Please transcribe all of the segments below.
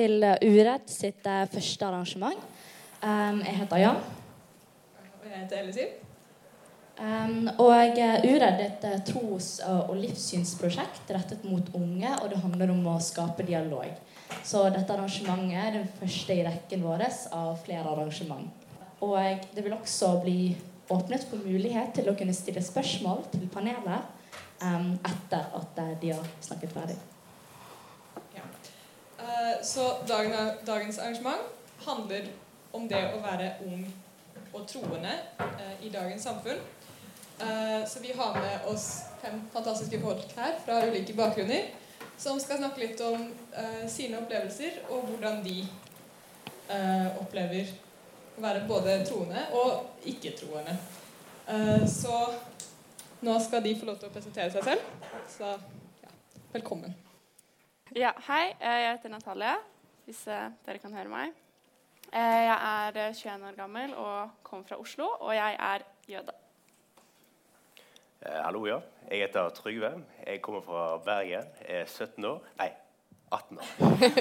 til Uredd sitt eh, første arrangement. Um, jeg heter Jan. Og jeg heter Ellisiv. Um, og eh, Uredd er et eh, tros- og livssynsprosjekt rettet mot unge, og det handler om å skape dialog. Så dette arrangementet er det første i rekken vår av flere arrangement. Og det vil også bli åpnet for mulighet til å kunne stille spørsmål til panelet um, etter at de har snakket ferdig. Eh, Så dagen, dagens arrangement handler om det å være ung og troende eh, i dagens samfunn. Eh, Så vi har med oss fem fantastiske folk her fra ulike bakgrunner som skal snakke litt om sine opplevelser og hvordan de opplever å være både troende og ikke-troende. Så nå skal de få lov til å presentere seg selv. Så ja, velkommen. Ja, hei. eh, Jeg heter Natalie, hvis eh, dere kan høre meg. Eh, Jeg er eh, 21 år gammel og kommer fra Oslo, og jeg er jøde. Eh, hallo, ja. Jeg heter Trygve. Jeg kommer fra Bergen. Jeg er 17 år. Nei, 18 år.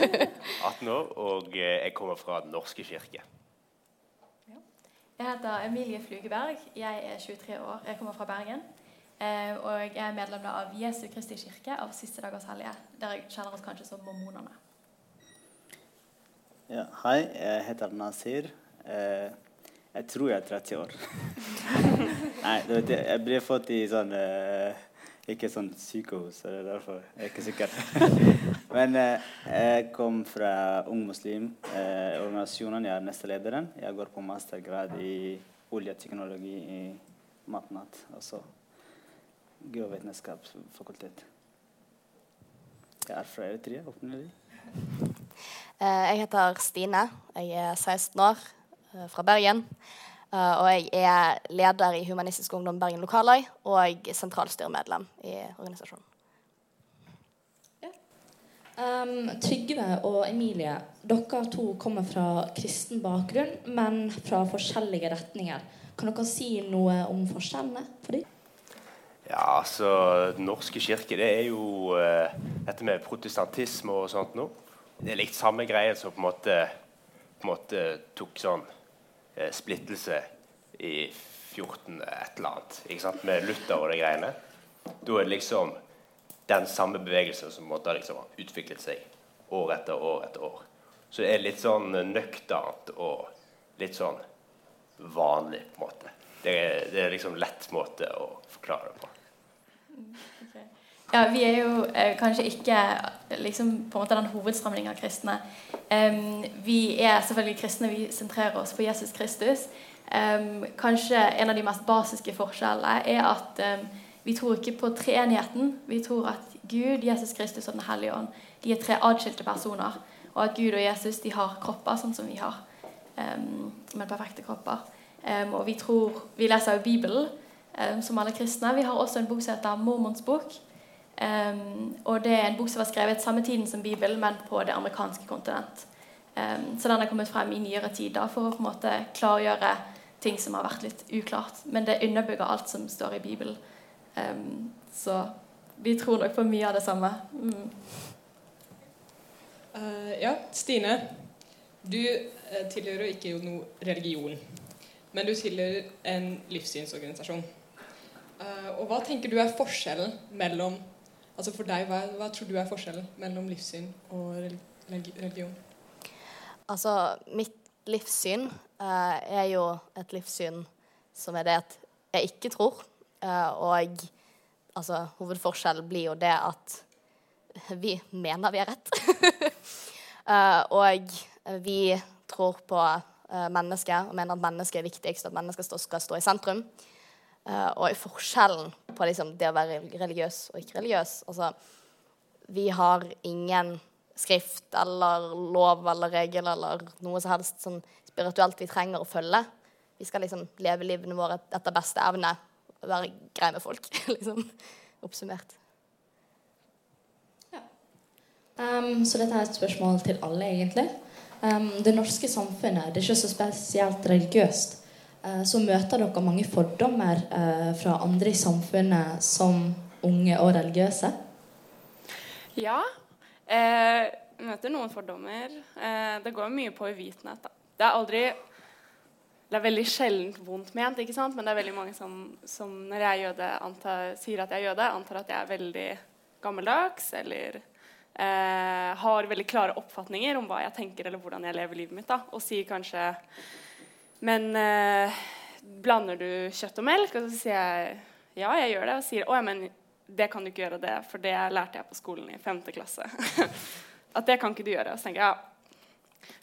18 år, Og jeg kommer fra Den norske kirke. Jeg heter Emilie Flugeberg. Jeg er 23 år. Jeg kommer fra Bergen. Eh, og jeg er medlem av Jesu Kristi kirke av Siste dagers hellige. jeg kjenner oss kanskje som mormonerne. Ja, hei, jeg heter Nasir. Eh, jeg tror jeg er 30 år. Nei, vet, jeg, ble fått i sånn eh, Ikke sånn sykehus, så det er derfor jeg er ikke sikker. Men eh, jeg kom fra Ung Muslim, organisasjonen. Jeg er nestelederen. Jeg går på mastergrad i oljeteknologi i Matnat, altså geovitenskapsfakultet. Jeg er fra Eritrea opprinnelig. Eh, Jeg heter Stine. Jeg er 16 år, eh, fra Bergen. Eh, Og jeg er leder i Humanistisk Ungdom Bergen Lokallag og sentralstyremedlem i organisasjonen. Um, Trygve og Emilie, dere to kommer fra kristen bakgrunn, men fra forskjellige retninger. Kan dere si noe om forskjellene for dem? Ja, altså Den norske kirke, det er jo eh, dette med protestantisme og sånt nå. Det er litt samme greie som på en måte, på en måte tok sånn eh, splittelse i 14 et eller annet. Ikke sant? Med Luther og de greiene. Da er det liksom den samme bevegelsen som måte har liksom utviklet seg år etter år etter år. Så det er litt sånn nøkternt og litt sånn vanlig, på en måte. Det er, det er liksom lett måte å forklare det på. Ja, Vi er jo eh, kanskje ikke liksom, på en måte den hovedstramningen av kristne. Um, vi er selvfølgelig kristne, vi sentrerer oss på Jesus Kristus. Um, kanskje en av de mest basiske forskjellene er at um, vi tror ikke på treenigheten. Vi tror at Gud, Jesus Kristus og Den hellige ånd de er tre adskilte personer. Og at Gud og Jesus de har kropper sånn som vi har. men perfekte kropper. Og vi tror, vi leser jo Bibelen som alle kristne. Vi har også en bok som heter Mormons bok. Um, og det er en bok som var skrevet samme tiden som Bibelen, men på det amerikanske kontinent. Um, så den er kommet frem i nyere tid for å på en måte klargjøre ting som har vært litt uklart. Men det underbygger alt som står i Bibelen. Um, så vi tror nok på mye av det samme. Mm. Uh, ja, Stine. Du eh, tilhører ikke noe religion, men du tilhører en livssynsorganisasjon. Eh, og hva tenker du er forskjellen mellom Altså for deg, hva, hva tror du er forskjellen mellom livssyn og religion? Altså, mitt livssyn eh, er jo et livssyn som er det at jeg ikke tror. Eh, og altså, hovedforskjellen blir jo det at vi mener vi er rett. Eh, og vi tror på eh, mennesket og mener at mennesket er viktigst, at mennesket skal stå i sentrum. Eh, og forskjellen på liksom, det å være religiøs og ikke religiøs altså, Vi har ingen skrift eller lov eller regel eller noe som helst sånn spirituelt vi trenger å følge. Vi skal liksom leve livene våre etter beste evne og være greie med folk. liksom Oppsummert. Um, så dette er et spørsmål til alle, egentlig. Um, det norske samfunnet det er ikke så spesielt religiøst. Uh, så møter dere mange fordommer uh, fra andre i samfunnet som unge og religiøse. Ja. Eh, møter noen fordommer. Eh, det går mye på uvitenhet. Da. Det er aldri Det er veldig sjelden vondt ment, ikke sant? men det er veldig mange som, som når jeg er jøde, antar, sier at jeg er jøde, antar at jeg er veldig gammeldags eller eh, har veldig klare oppfatninger om hva jeg tenker eller hvordan jeg lever livet mitt. Da. Og sier kanskje Men eh, blander du kjøtt og melk? Og så sier jeg ja, jeg gjør det. Og sier å ja, men det kan du ikke gjøre det, for det lærte jeg på skolen i femte klasse. at det kan ikke du gjøre. Og så tenker jeg ja.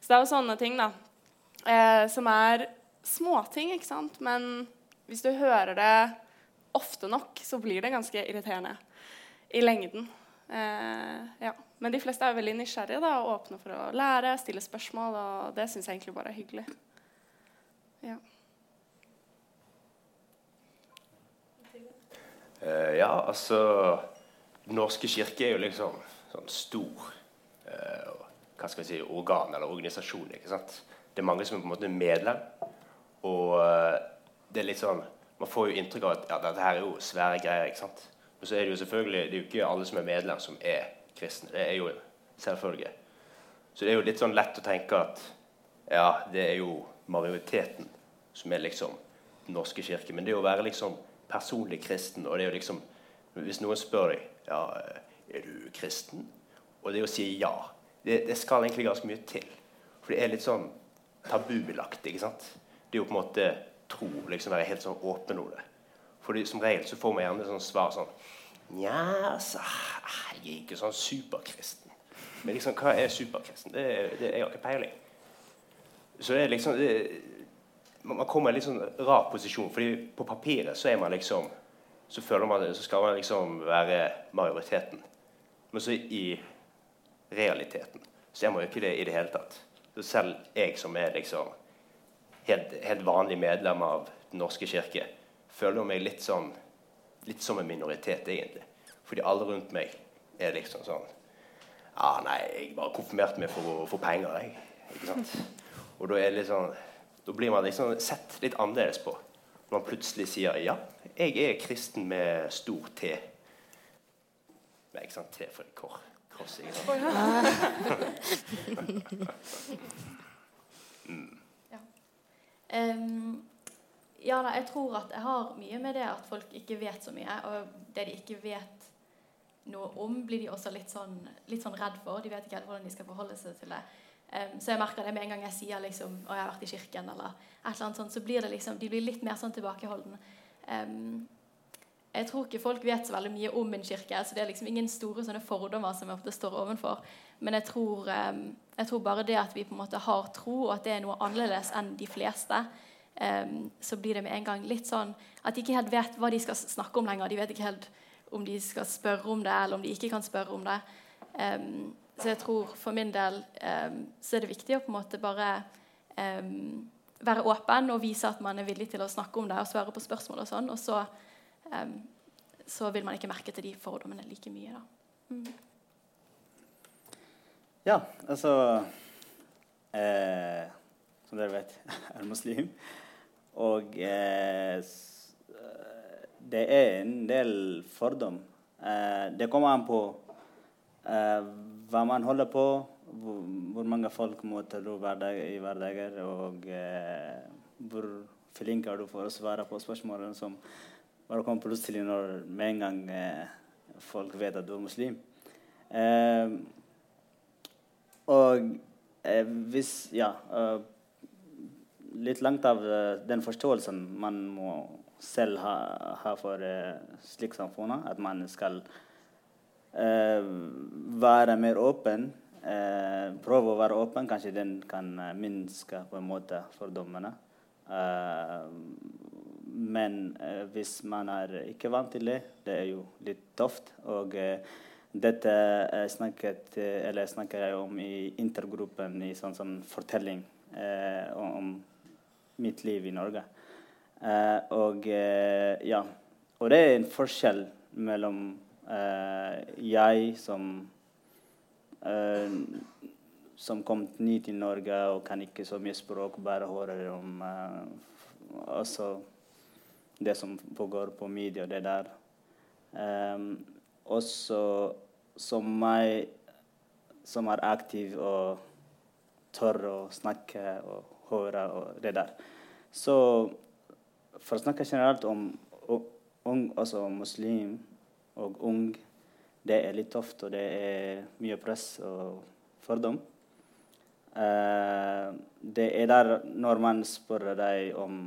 Så det er jo sånne ting, da. Eh, som er småting, ikke sant? Men hvis du hører det ofte nok, så blir det ganske irriterende i lengden. Eh, ja. Men de fleste er veldig nysgjerrige da, og åpne for å lære, stille spørsmål, og det syns jeg egentlig bare er hyggelig. Ja. Uh, ja, altså Den norske kirke er jo liksom sånn stor uh, hva skal vi si, organ eller organisasjon. ikke sant? Det er mange som er på en måte medlem. Og uh, det er litt sånn Man får jo inntrykk av at ja, dette her er jo svære greier. ikke sant? Men så er det jo selvfølgelig det er jo ikke alle som er medlem, som er kristne. Det er jo selvfølgelig. Så det er jo litt sånn lett å tenke at ja, det er jo majoriteten som er liksom Den norske kirke. Men det å være liksom personlig kristen. Og det er jo liksom Hvis noen spør deg ja, er du kristen, og det å si ja det, det, skal egentlig ganske mye til. For det er litt sånn tabubelagt. ikke sant? Det er jo på en måte tro, liksom være helt sånn åpen om det. For som regel så får man gjerne sånn svar sånn Nja, altså Jeg er ikke sånn superkristen. Men liksom, hva er superkristen? Det, det, jeg har ikke peiling. Så det er liksom det, man kommer i en litt sånn rar posisjon. fordi på papiret så er man liksom så føler man så skal man liksom være majoriteten. Men så i realiteten så er man jo ikke det i det hele tatt. Så selv jeg som er liksom helt, helt vanlig medlem av Den norske kirke, føler meg litt sånn litt som en minoritet, egentlig. Fordi alle rundt meg er liksom sånn Ja, ah, nei, jeg bare konfirmerte meg for å få penger, jeg. Ikke sant? Og da er det litt sånn da blir man liksom sett litt annerledes på når man plutselig sier ja, jeg er kristen med stor T. Nei, ikke sant? T for et kor. Kross. Ikke sant? mm. ja. Um, ja da, jeg tror at jeg har mye med det at folk ikke vet så mye. Og det de ikke vet noe om, blir de også litt sånn, litt sånn redd for. De vet ikke helt hvordan de skal forholde seg til det. Um, så jeg merker det med en gang jeg sier liksom, å, jeg har vært i kirken, eller et eller annet sånt, så blir det liksom, de blir litt mer sånn tilbakeholdne. Um, jeg tror ikke folk vet så veldig mye om en kirke, så det er liksom ingen store sånne fordommer som jeg ofte står ovenfor. Men jeg tror, um, jeg tror, bare det at vi på en måte har tro, og at det er noe annerledes enn de fleste, så blir det med en gang litt sånn at de ikke helt vet hva de skal snakke om lenger. De vet ikke helt om de skal spørre om det, eller om de ikke kan spørre om det. Um, så jeg tror for min del um, så er det viktig å på en måte bare um, være åpen og vise at man er villig til å snakke om det og svare på spørsmål og sånn. Og så, um, så vil man ikke merke til de fordommene like mye, da. Mm. Ja, altså eh, Som dere vet, jeg er muslim. Og eh, det er en del fordom. Eh, det kommer an på eh, hva man holder på, hvor, hvor mange folk møter du hverdag, i hverdager, og eh, hvor flink er du for å svare på spørsmålene som bare kommer plutselig når med en gang eh, folk vet at du er muslim. Eh, og eh, hvis Ja. Eh, litt langt av eh, den forståelsen man må selv ha, ha for slik samfunnet, at man skal Eh, være mer åpen. Eh, prøve å være åpen. Kanskje den kan eh, minske på en måte fordommene. men hvis man er ikke vant til det, det er jo litt tøft. Og dette snakket, snakker jeg om i intergruppen i sånn, sånn fortelling om mitt liv i Norge. og ja. Og det er en forskjell mellom Eh, jeg som eh, som kom ny til Norge og kan ikke så mye språk, bare hører om uh, også det som pågår på media og det der. Um, også som meg som er aktiv og tør å snakke og høre og det der. Så for å snakke generelt om om altså muslim og ung, det er litt tøft, og det er mye press og fordom. Uh, det er der når man spør deg om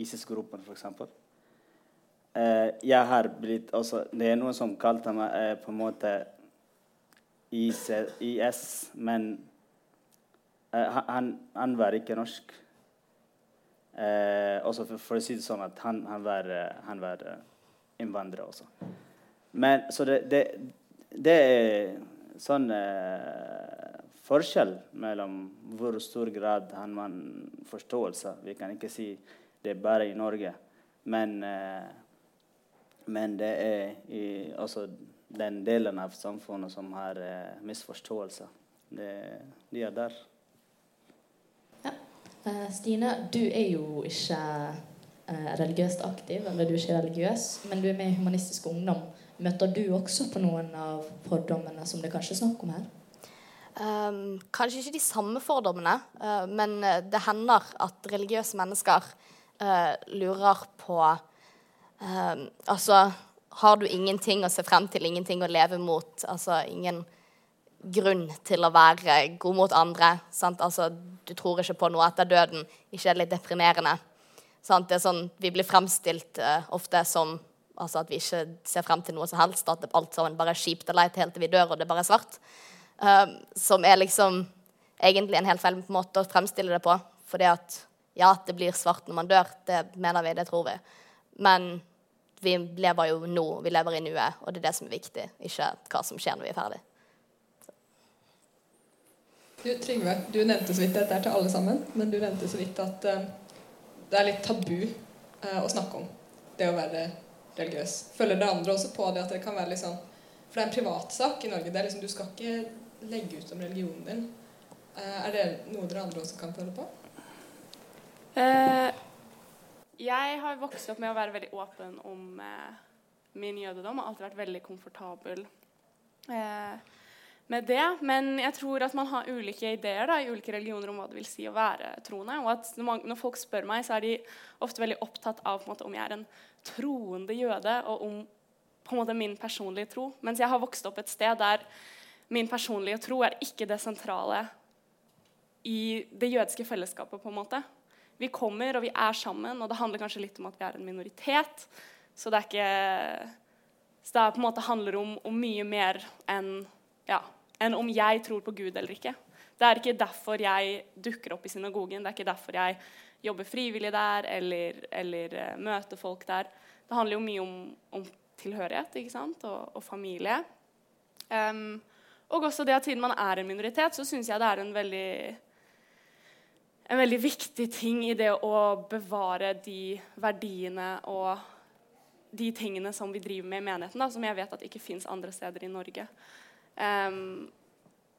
ISIS-gruppen, f.eks. Uh, jeg har blitt også, Det er noen som kalte meg uh, på en måte IS, IS men uh, han, han, var ikke norsk. også for, for, å si det sånn at han, han var, han var innvandrer også. Men, så det, det, det er sånn forskjell mellom hvor stor grad har forståelse. Vi kan ikke si det er bare i Norge. Men, eh, men det er i, også den delen av samfunnet som har eh, misforståelse. Det, de er der. Ja. Uh, Stine, du er jo ikke uh, religiøst aktiv, eller du er ikke religiøs, men du er med i Humanistisk Ungdom. Møter du også på noen av fordommene som det kanskje er snakk om her? Um, kanskje ikke de samme fordommene, uh, men eh, det hender at religiøse mennesker uh, lurer på uh, Altså, har du ingenting å se frem til, ingenting å leve mot? Altså ingen grunn til å være god mot andre? Sant? Altså, du tror ikke på noe etter døden. Ikke er litt deprimerende? Sant? Det er sånn, vi blir fremstilt ofte som altså at vi ikke ser frem til noe som helst. At alt sammen bare er kjipt og leit helt til vi dør, og det bare er svart. Um, som er liksom egentlig en helt feil måte å fremstille det på. Fordi at ja, det blir svart når man dør. Det mener vi, det tror vi. Men vi lever jo nå, vi lever i nuet, og det er det som er viktig, ikke hva som skjer når vi er ferdig. Du, Trygve, du nevnte så vidt dette er til alle sammen, men du nevnte så vidt at uh, det er litt tabu uh, å snakke om det å være religiøs. Følger dere andre også på det at det kan være sånn For det er en privatsak i Norge. det er liksom, Du skal ikke legge ut om religionen din. Uh, er det noe dere andre også kan føle på? Uh, jeg har vokst opp med å være veldig åpen om uh, min jødedom. Har alltid vært veldig komfortabel med det. Men jeg tror at man har ulike ideer da, i ulike religioner om hva det vil si å være troende. Og at når, man, når folk spør meg, så er de ofte veldig opptatt av måte, om jeg er en troende jøde, og om på en måte min personlige tro. Mens jeg har vokst opp et sted der min personlige tro er ikke det sentrale i det jødiske fellesskapet. på en måte. Vi kommer og vi er sammen, og det handler kanskje litt om at vi er en minoritet. Så det er ikke så det på en måte handler om, om mye mer enn, ja, enn om jeg tror på Gud eller ikke. Det er ikke derfor jeg dukker opp i synagogen, det er ikke derfor jeg jobber frivillig der eller, eller uh, møter folk der. Det handler jo mye om, om tilhørighet ikke sant? Og, og familie. Um, og også det at siden man er en minoritet, så syns jeg det er en veldig, en veldig viktig ting i det å bevare de verdiene og de tingene som vi driver med i menigheten, da, som jeg vet at ikke fins andre steder i Norge. Um,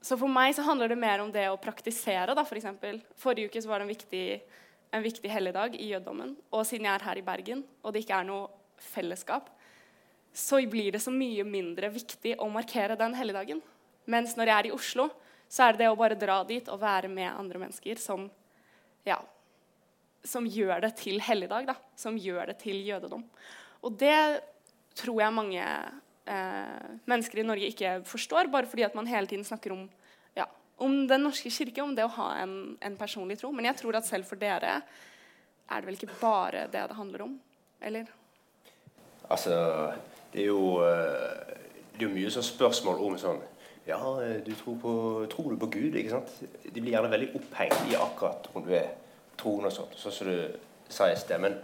så for meg så handler det mer om det å praktisere. da, for eksempel. Forrige uke så var det en viktig, en viktig helligdag i jødedommen. Og siden jeg er her i Bergen, og det ikke er noe fellesskap, så blir det så mye mindre viktig å markere den helligdagen. Mens når jeg er i Oslo, så er det det å bare dra dit og være med andre mennesker som, ja, som gjør det til helligdag. Da, som gjør det til jødedom. Og det tror jeg mange eh, mennesker i Norge ikke forstår, bare fordi at man hele tiden snakker om, om Den norske kirke, om det å ha en, en, personlig tro. Men jeg tror at selv for dere er det vel ikke bare det det handler om? Eller? Altså, det er jo, eh, det er mye sånn spørsmål om sånn ja, eh, du tror, på, tror, du på Gud? ikke sant? De blir gjerne veldig opphengt i akkurat om du er troende og sånn, sånn som du sa i sted. Men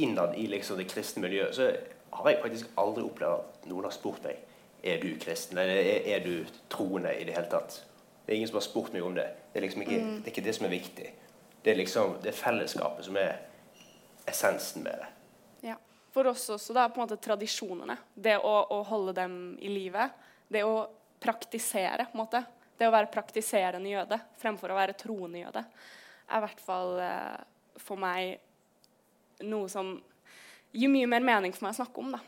innad i liksom det kristne miljøet så har jeg faktisk aldri opplevd at noen har spurt meg er du kristen, eller er, er du troende i det hele tatt. Det er ingen som har spurt meg om det. Det er liksom ikke, mm. det, er ikke det som er viktig. Det er liksom det er fellesskapet som er essensen med det. Ja. For oss også, da, på en måte tradisjonene. Det å, å holde dem i live. Det å praktisere. på en måte. Det å være praktiserende jøde fremfor å være troende jøde er i hvert fall eh, for meg noe som gir mye mer mening for meg å snakke om. da.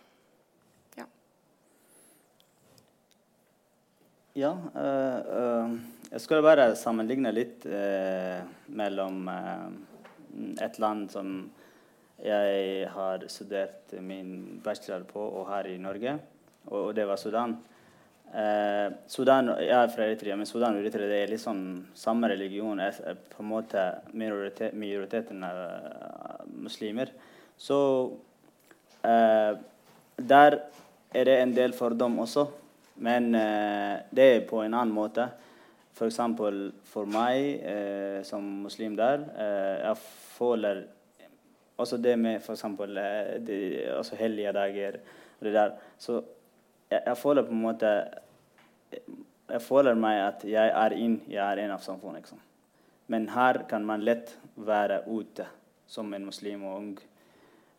Ja. Eh, eh, jeg skulle bare sammenligne litt eh, mellom et land som jeg har studert min bachelor på, og her i Norge, og, og det var Sudan. Sudan jeg er fra Eritrea, men Sudan og Eritrea det er liksom samme religion. Er, på en måte minoriteten er muslimer. Så der er det en del fordom også, men eh, det er på en annen måte. F.eks. For, for meg eh, som muslim der, eh, jeg føler også det med f.eks. Eh, altså hellige dager og det der. Så jeg, jeg føler på en måte Jeg føler meg at jeg er inn, jeg er en av samfunnet. Liksom. Men her kan man lett være ute som en muslim og ung.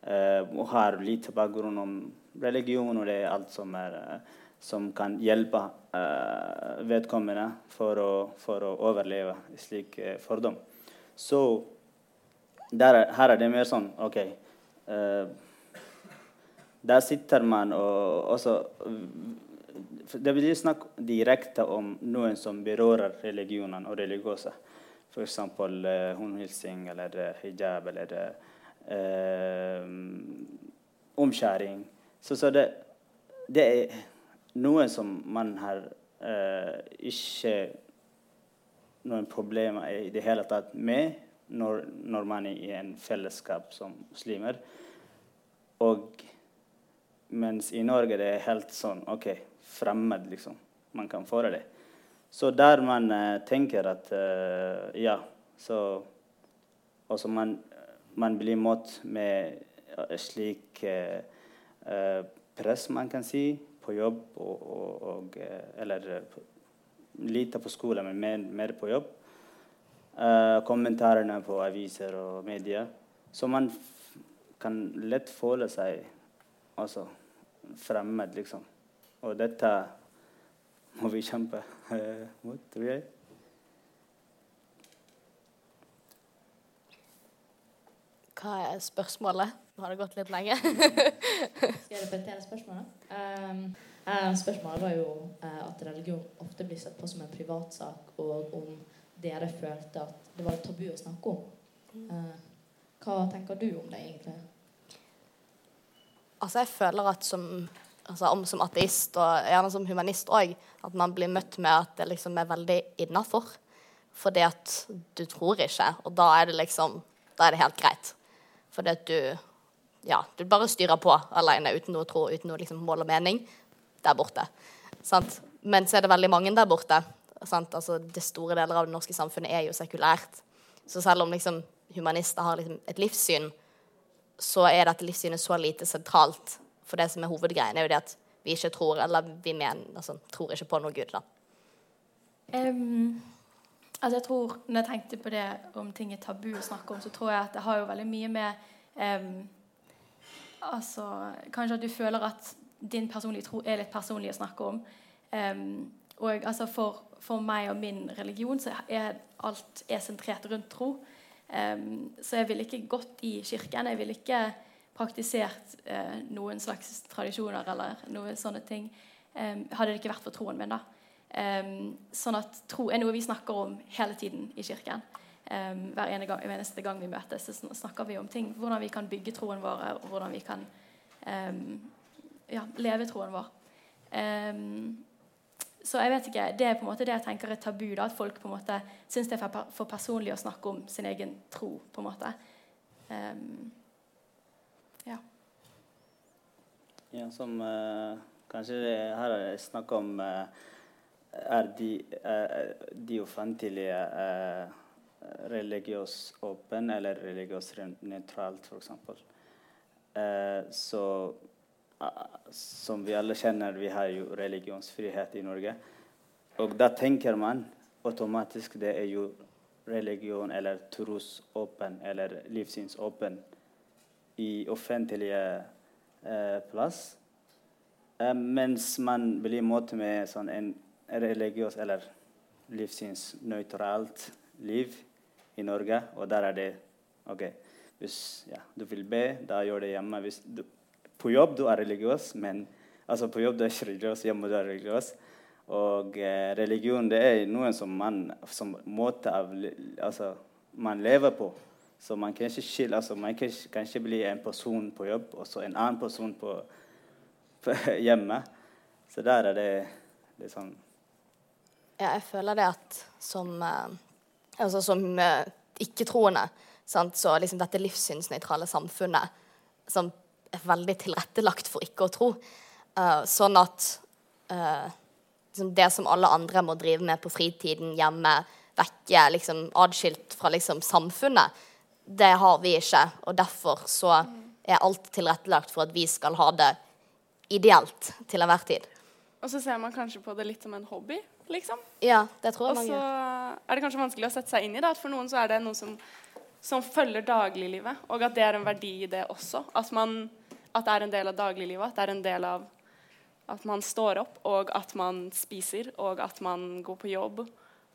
Eh, og har litt bakgrunn om religion og det alt som, er, eh, som kan hjelpe uh, vedkommende for å, for å overleve slik uh, fordom. Så der, her er det mer sånn OK. uh, der sitter man og også Det blir snakk direkte om noen som berører religionen og religiøse. F.eks. Uh, håndhilsing eller hijab eller omskjæring. Så, så det, det, er noe som man har eh, ikke noen problemer i det hele tatt med når, når man er i en fellesskap som muslimer. Og mens i Norge det er helt sånn OK, fremmed, liksom. Man kan få det. Så der man uh, tenker at uh, Ja, så også man, man blir møtt med uh, slik press, man kan si, på jobb og, og, og Eller lite på skole, men mer, mer på jobb. kommentarene på aviser og medier. Så man kan lett føle seg altså, fremmed, liksom. Og dette må vi kjempe eh, mot, tror jeg. Hva er spørsmålet? Nå har det gått litt lenge. Skal jeg repetere spørsmålet? Um, uh, spørsmålet var jo uh, at religion ofte blir sett på som en privatsak, og om dere følte at det var tabu å snakke om. Uh, hva tenker du om det, egentlig? Altså, jeg føler at som, altså, som ateist, og gjerne som humanist òg, at man blir møtt med at det liksom er veldig innafor. Fordi at du tror ikke, og da er det liksom Da er det helt greit. Fordi at du Ja, du bare styrer på alene uten noe tro, uten noe liksom, mål og mening der borte. Sant? Men så er det veldig mange der borte. Altså, det store deler av det norske samfunnet er jo sekulært. Så selv om liksom, humanister har liksom, et livssyn, så er dette livssynet så lite sentralt. For det som er hovedgreien, er jo det at vi ikke tror, eller vi mener, altså, tror ikke på noe Gud. da. Um, altså jeg tror, Når jeg tenkte på det om ting er tabu å snakke om, så tror jeg at det har jo veldig mye med um, altså, Kanskje at du føler at din personlige tro er litt personlig å snakke om. Um, og altså for, for, meg og min religion så er alt er sentrert rundt tro. Um, så jeg ville ikke gått i kirken. Jeg ville ikke praktisert uh, noen slags tradisjoner eller noen sånne ting. Um, hadde det ikke vært for troen min. da. Sånn at tro er noe vi snakker om hele tiden i kirken. Hver ene gang, eneste gang vi møtes, så snakker vi om ting. Hvordan vi kan bygge troen vår, og hvordan vi kan ja, leve troen vår. Så jeg vet ikke, Det er på en måte det jeg tenker er tabu. da, At folk på en måte syns det er for personlig å snakke om sin egen tro. på en måte. Um, ja. ja. Som uh, kanskje her har jeg snakka om uh, Er de, uh, de offentlige uh, religiøst åpen eller religiøs nøytralt, f.eks. Uh, så som vi alle kjenner, vi har jo religionsfrihet i Norge. Og da tenker man automatisk det er jo religion eller trosåpen eller livssynsåpen i offentlige eh, plass. Eh, mens man blir møtt med sånn en religiøs eller livssynsnøytralt liv i Norge, og der er det OK, hvis ja, du vil be, da gjør det hjemme. Hvis du, på jobb du er religiøs, men altså på jobb du er ikke religiøs, hjemme du er religiøs. Og eh, religion det er noe som man som måte av altså, man lever på. Så man kan ikke skille, altså, man kan, kan ikke bli en person på jobb og så en annen person på, på hjemme. Så der er det, det er sånn Ja, jeg føler det at som, eh, altså som eh, ikke-troende, så liksom dette livssynsnøytrale samfunnet som er veldig tilrettelagt for ikke å tro, uh, sånn at uh, liksom det som alle andre må drive med på fritiden, hjemme, vekke, liksom adskilt fra liksom samfunnet, det har vi ikke. Og derfor så er alt tilrettelagt for at vi skal ha det ideelt til enhver tid. Og så ser man kanskje på det litt som en hobby, liksom. Ja, det tror Og jeg så er det kanskje vanskelig å sette seg inn i det. At for noen så er det noe som, som følger dagliglivet, og at det er en verdi i det også. At, man, at det er en del av dagliglivet, at det er en del av at man står opp, og at man spiser, og at man går på jobb,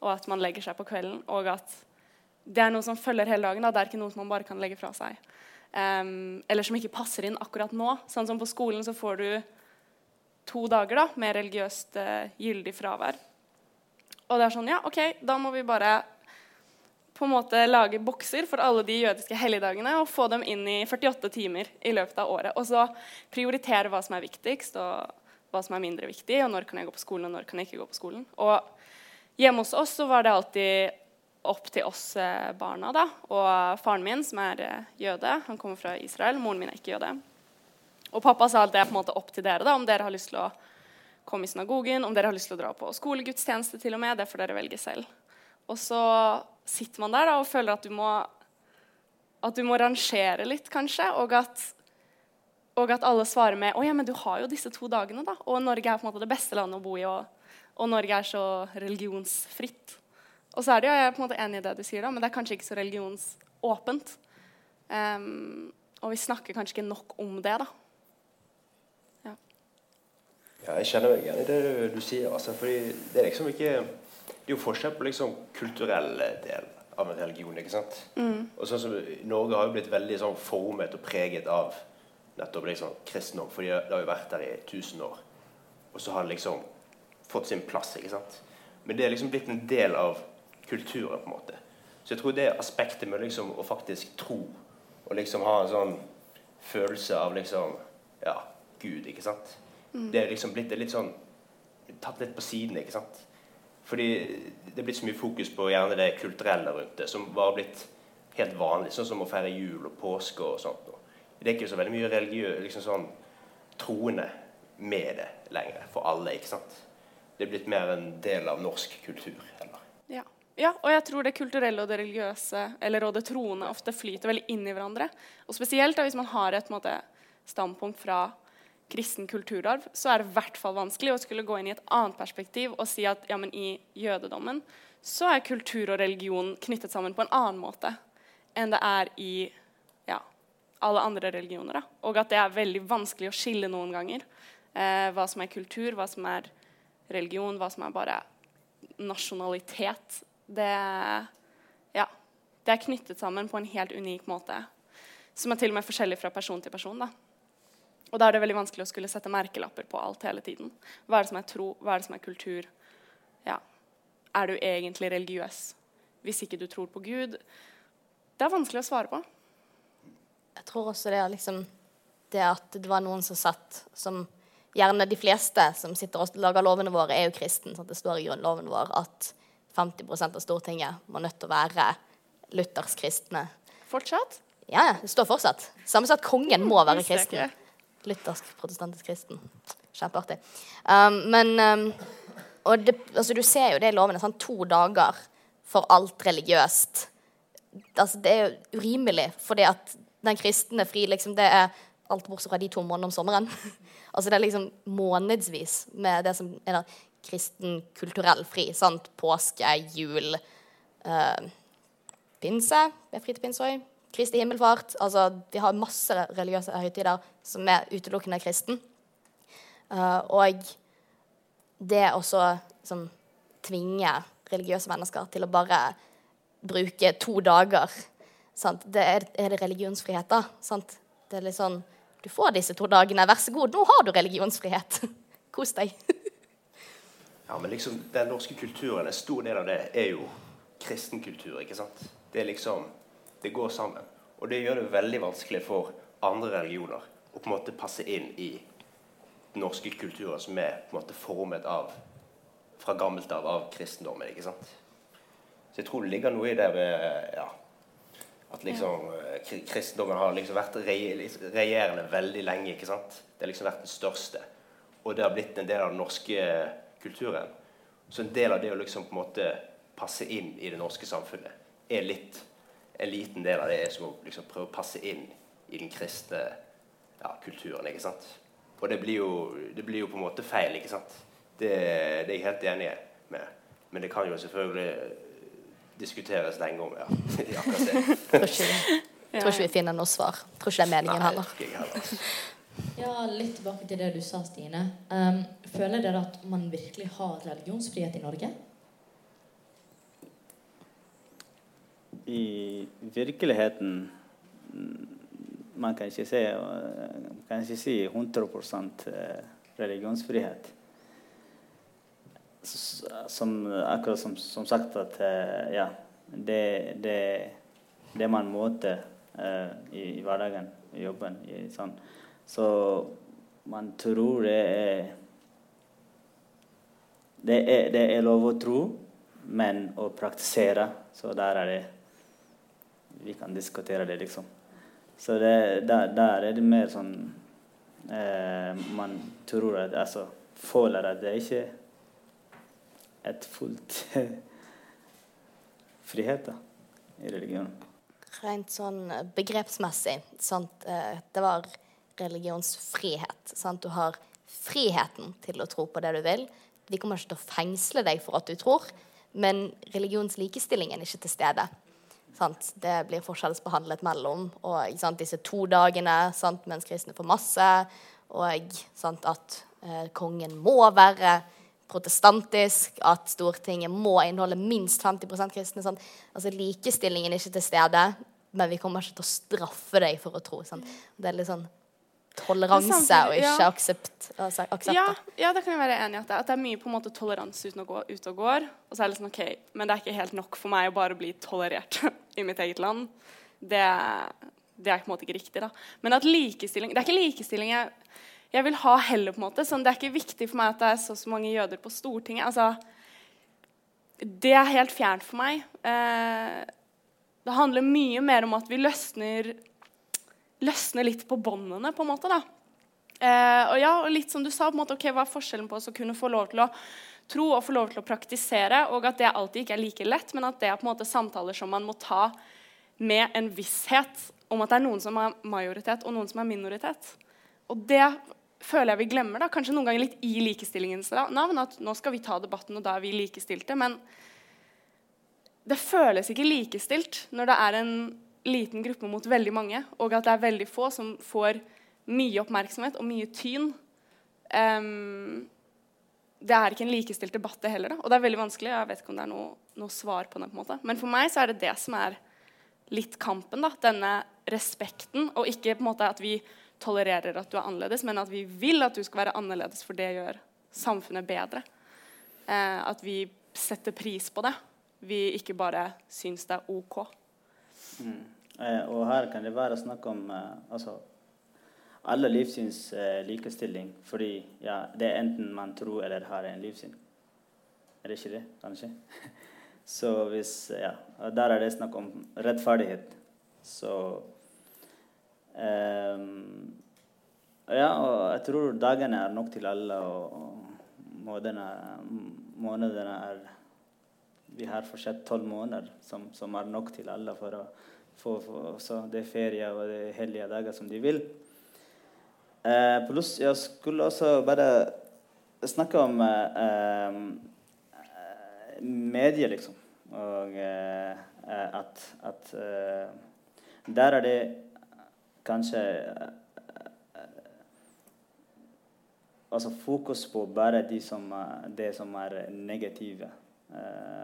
og at man legger seg på kvelden, og at det er noe som følger hele dagen. Da. Det er ikke noe som man bare kan legge fra seg. Um, eller som ikke passer inn akkurat nå. Sånn som på skolen så får du to dager da, med religiøst uh, gyldig fravær. Og det er sånn, ja, OK, da må vi bare på en måte lage bokser for alle de jødiske helligdagene og få dem inn i 48 timer i løpet av året. Og så prioritere hva som er viktigst, og hva som er mindre viktig, og når kan jeg gå på skolen, og når kan jeg ikke gå på skolen. Og hjemme hos oss så var det alltid opp til oss eh, barna, da. Og faren min, som er eh, jøde, han kommer fra Israel. Moren min er ikke jøde. Og pappa sa at det er på en måte opp til dere, da, om dere har lyst til å komme i synagogen, om dere har lyst til å dra på skolegudstjeneste til og med. Det får dere velge selv. Og så sitter man der da, og føler at du må at du må rangere litt, kanskje, og at, og at alle svarer med å ja, men du har jo disse to dagene, da. Og Norge er på en måte det beste landet å bo i, og, og Norge er så religionsfritt. Og så er det jo, jeg er på en måte enig i det du sier, da, men det er kanskje ikke så religionsåpent. Um, og vi snakker kanskje ikke nok om det, da. Ja, jeg kjenner meg igjen i det du, sier. Altså, fordi det er liksom ikke Det er jo forskjell på liksom kulturell del av en religion. ikke sant? Og sånn som Norge har jo blitt veldig sånn formet og preget av nettopp liksom kristendom. fordi det har jo vært der i 1000 år. Og så har det liksom fått sin plass. ikke sant? Men det er liksom blitt en del av kulturen. på en måte. Så jeg tror det aspektet med liksom å faktisk tro og liksom ha en sånn følelse av liksom ja, Gud, ikke sant? Det er liksom blitt er litt sånn tatt litt på siden, ikke sant? Fordi det er blitt så mye fokus på gjerne det kulturelle rundt det, som var blitt helt vanlig, sånn som å feire jul og påske og sånt. Det er ikke så veldig mye religiø, liksom sånn troende med det lenger, for alle, ikke sant? Det er blitt mer en del av norsk kultur. Eller? Ja. ja, og jeg tror det kulturelle og det religiøse eller og det troende ofte flyter veldig inn i hverandre. Og spesielt da, hvis man har et måte, standpunkt fra kristen kulturarv, så er det i hvert fall vanskelig å skulle gå inn i et annet perspektiv og si at ja, men i jødedommen så er kultur og religion knyttet sammen på en annen måte enn det er i ja, alle andre religioner. Da. Og at det er veldig vanskelig å skille noen ganger. Eh, hva som er kultur, hva som er religion, hva som er bare nasjonalitet. Det, ja, det er knyttet sammen på en helt unik måte. Som er til og med forskjellig fra person til person. Da. Og da er det veldig vanskelig å skulle sette merkelapper på alt hele tiden. Hva er det som er tro? Hva er det som er kultur? Ja. Er du egentlig religiøs hvis ikke du tror på Gud? Det er vanskelig å svare på. Jeg tror også det er liksom det at det var noen som satt som Gjerne de fleste som sitter og lager lovene våre, er jo kristen. Sånn Det står i grunnloven vår at 50% av Stortinget må nødt til å være luthersk kristne. Fortsatt? Ja, ja, det står fortsatt. Samme som at kongen må være Visste jeg kristen. Luthersk protestantisk kristen. Kjempeartig. Um, men um, Og det, altså, du ser jo det i lovene. Sånn, to dager for alt religiøst. Altså, det er jo urimelig, fordi at den kristne fri liksom, det er alt bortsett fra de to månedene om sommeren. altså Det er liksom månedsvis med det som er der kristen kulturell fri. Sant? Påske, jul, uh, pinse. Vi er fri til pinse òg. Kristi himmelfart. Altså, vi har masse religiøse høytider som er utelukkende kristen. Uh, og det å som liksom, tvinge religiøse mennesker til å bare bruke to dager sant? Det er, er det religionsfrihet, da? Sant? Det er litt sånn Du får disse to dagene, vær så god, nå har du religionsfrihet. Kos deg. Ja, men liksom, den norske kulturen, en stor del av det er jo kristen kultur. ikke sant? Det er liksom, det går sammen. Og det gjør det veldig vanskelig for andre religioner å på en måte passe inn i den norske kulturen som er på en måte formet av fra gammelt av av kristendommen. ikke sant? Så jeg tror det ligger noe i det med ja, at liksom eh, kristendommen har liksom vært regjerende veldig lenge. ikke sant? Det har liksom vært den største. Og det har blitt en del av den norske kulturen. Så en del av det å liksom på en måte passe inn i det norske samfunnet er litt En liten del av det er som å liksom prøve å passe inn i den kristne ja, kulturen. ikke sant? Og det blir, jo, det blir jo på en måte feil, ikke sant? Det, det er jeg helt enig med. Men det kan jo selvfølgelig diskuteres lenge om ja. akkurat det. Tror ikke, tror ikke vi finner noe svar. Tror ikke det er meningen Nei, heller. ikke jeg heller. Ja, Litt tilbake til det du sa, Stine. Um, føler dere at man virkelig har religionsfrihet i Norge? I virkeligheten mm, Man kan ikke, se, eh, kan ikke si 100 eh, religionsfrihet. Som, akkurat som, som sagt at eh, ja, det, det, det man måter i, i hverdagen, i jobben i, sånn. Så man tror det er det er, det er lov å tro, men å praktisere, så der er det Vi kan diskutere det, liksom. Så det, der, der er det mer sånn eh, Man tror at Altså føler at det ikke et fullt frihet da, i religionen. Rent sånn begrepsmessig, sant? eh, det var religionsfrihet. Sant? Du har friheten til å tro på det du vil. Vi kommer ikke til å fengsle deg for at du tror, men religionslikestillingen er ikke til stede. Sant? Det blir forskjellsbehandlet mellom og sant, disse to dagene sant, mens kristne får masse, og at eh, kongen må være protestantisk, at Stortinget må inneholde minst 50% kristne. Altså Likestillingen er ikke til stede, men vi kommer ikke til å straffe deg for å tro. Det er litt sånn toleranse og ikke ja. aksept. Altså, aksept Ja, ja, det kan jeg være enig i. At det, at det er mye på en måte toleranse uten å gå ut og går. Og så er det sånn, ok, Men det er ikke helt nok for meg å bare bli tolerert i mitt eget land. Det, det er på en måte ikke riktig. da. Men at likestilling Det er ikke likestilling jeg, jeg vil ha heller. på en måte. Sånn, det er ikke viktig for meg at det er så, så mange jøder på Stortinget. altså, Det er helt fjernt for meg. Eh, det handler mye mer om at vi løsner, løsner litt på båndene, på en måte. da. Eh, og ja, og litt som du sa, på en måte, ok, hva er forskjellen på å kunne få lov til å tro og få lov til å praktisere, og at det alltid ikke er like lett, men at det er på en måte samtaler som man må ta med en visshet om at det er noen som er majoritet, og noen som er minoritet. Og det føler jeg vi glemmer, da, kanskje noen ganger litt i likestillingens navn, at nå skal vi ta debatten, og da er vi likestilte. Men det føles ikke likestilt når det er en liten gruppe mot veldig mange, og at det er veldig få som får mye oppmerksomhet og mye tyn. Um, det er ikke en likestilt debatt, det heller. Da. Og det er veldig vanskelig. Jeg vet ikke om det er noe, noe svar på det. på en måte. Men for meg så er det det som er litt kampen. da, Denne respekten. Og ikke på en måte at vi tolererer at du er annerledes, men at vi vil at du skal være annerledes, for det gjør samfunnet bedre. Eh, at vi setter pris på det. Vi ikke bare syns det er OK. Eh, og her kan det være snakk om eh, altså, alle livssyns eh, likestilling. Fordi ja, det er enten man tror eller har en livssyn. Er det ikke det, kanskje? Så hvis Ja. Der er det snakk om rettferdighet. Så ehm, Ja, og jeg tror dagene er nok til alle, og, og månedene, månedene er Vi har fortsatt tolv måneder som, som er nok til alle for å få for, så det er ferie og er hellige dager som de vil. Eh, pluss jeg skulle også bare snakke om eh, eh, medier, liksom. Og eh, eh, at, at eh, Der er det kanskje altså fokus på bare de som, det som er negative.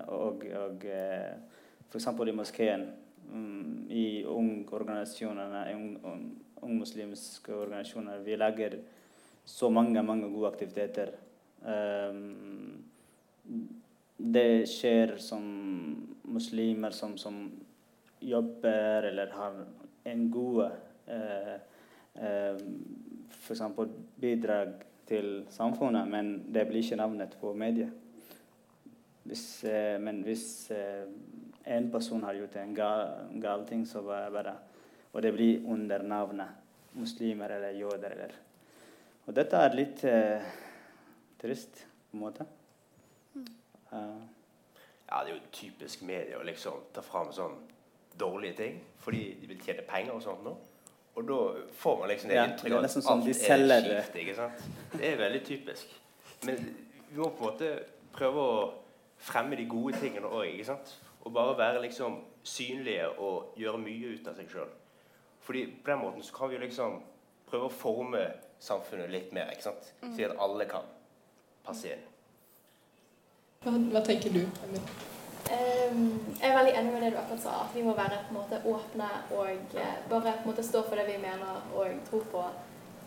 Og og uh, f.eks. i moskeen, mm, i ungorganisasjonene, ungmuslimske un, ungmuslimske organisasjoner, vi lager så mange mange gode aktiviteter. Um, det skjer som muslimer som, som jobber eller har en god eh, eh, F.eks. bidrag til samfunnet, men det blir ikke navnet på mediet. Hvis, eh, men hvis eh, en person har gjort en gal, gal ting, så bare Og det blir under navnet muslimer eller jøder eller Og dette er litt eh, trist, på en måte. Uh, ja, det er jo typisk media å liksom ta fram sånn dårlige ting fordi de vil tjene penger og sånt nå. Og da får man liksom det Ja, inntrykk av at som alt de er kjipt. ikke sant? Det er veldig typisk. Men vi må på en måte prøve å fremme de gode tingene òg. ikke sant? Og bare være liksom synlige og gjøre mye ut av seg sjøl. Fordi på den måten så kan vi jo liksom prøve å forme samfunnet litt mer. ikke sant? Si at alle kan passe inn. Hva, hva tenker du? Emil? Um, jeg er veldig enig med det du akkurat sa, at vi må være på en måte åpne og eh, bare på en måte stå for det vi mener og tror på,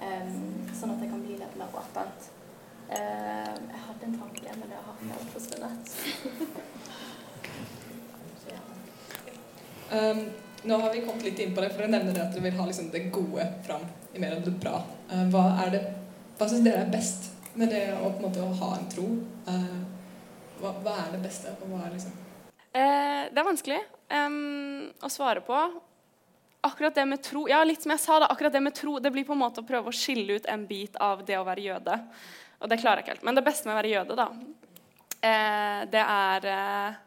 um, sånn at det kan bli litt mer åpent. Ehm, jeg hadde en tanke, men det har helt forsvunnet. Um, nå har vi kommet litt inn på det, for dere nevner at dere vil ha liksom det gode fram i mer enn det bra. Uh, hva er hva syns dere er best med det å, en måte, å ha en tro? Uh, hva, hva er det beste? Er liksom Eh, det er vanskelig um, å svare på. Akkurat det med tro Ja, litt som jeg sa, da, akkurat det med tro det blir på en måte å prøve å skille ut en bit av det å være jøde. Og det klarer jeg ikke helt. Men det beste med å være jøde, da, eh, det er eh,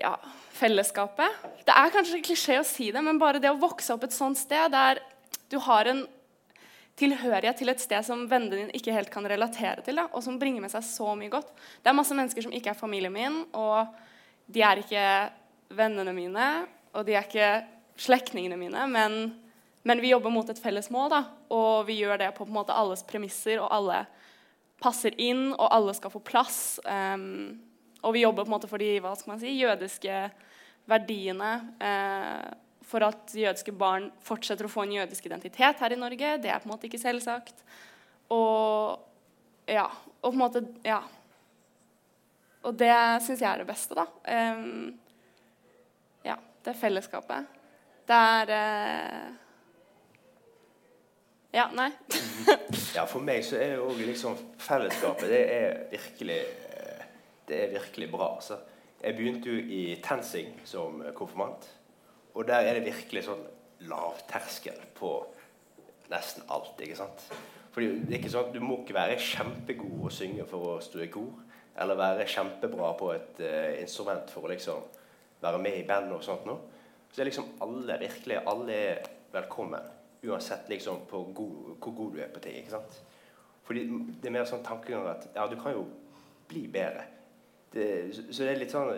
ja, fellesskapet. Det er kanskje klisjé å si det, men bare det å vokse opp et sånt sted der du har en tilhørighet til et sted som vennene dine ikke helt kan relatere til, da, og som bringer med seg så mye godt. Det er masse mennesker som ikke er familien min, og de er ikke vennene mine, og de er ikke slektningene mine, men, men vi jobber mot et felles mål, da, og vi gjør det på, på måte alles premisser, og alle passer inn, og alle skal få plass. Um, og vi jobber på en måte for de hva skal man si, jødiske verdiene. Eh, for at jødiske barn fortsetter å få en jødisk identitet her i Norge. Det er på en måte ikke selvsagt. Og ja. Og på en måte Ja. Og det syns jeg er det beste, da. Um, ja. Det er fellesskapet. Det er uh, Ja, nei. Ja, for meg så er jo også liksom fellesskapet Det er virkelig Det er virkelig bra. Så Jeg begynte jo i TenSing som konfirmant. Og der er det virkelig sånn lavterskel på nesten alt. ikke sant? Fordi det er ikke sånn at Du må ikke være kjempegod å synge for å stå i kor. Eller være kjempebra på et uh, instrument for å liksom være med i band og sånt. noe. Så er liksom alle virkelig alle er velkommen. Uansett liksom god, hvor god du er på ting. ikke sant? Fordi det er mer sånn tankegang at ja, du kan jo bli bedre. Det, så, så det er litt sånn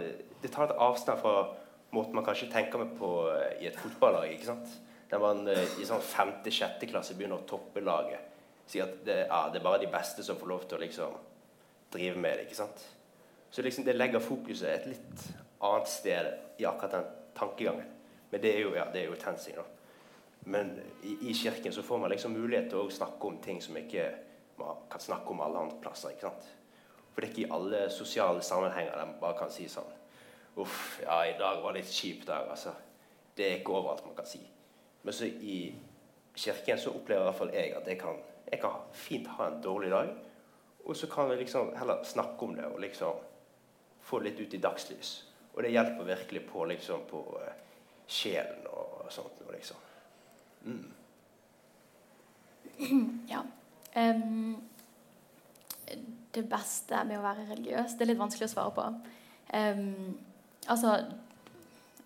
Det tar et avstand fra måten man kanskje tenker med på eh, i et fotballag. ikke sant? Der man eh, i sånn femte-sjette klasse begynner å toppe laget. Sier at det, ja, det er bare de beste som får lov til å liksom drive med det. ikke sant? Så liksom det legger fokuset et litt annet sted i akkurat den tankegangen. Men det er jo, ja, det er jo TenSing, da. Men i, i, kirken så får man liksom mulighet til å snakke om ting som ikke man kan snakke om alle andre plasser. ikke sant? For det er ikke i alle sosiale sammenhenger der man bare kan si sånn Uff, ja, i dag var det litt kjipt dag, altså. Det er ikke overalt man kan si. Men så i kirken så opplever i hvert fall jeg at jeg kan, jeg kan fint ha en dårlig dag. Og så kan vi liksom heller snakke om det og liksom få det litt ut i dagslys. Og det hjelper virkelig på liksom på uh, sjelen og sånt noe, liksom. Mm. Ja. Um, det beste med å være religiøs Det er litt vanskelig å svare på. Um, altså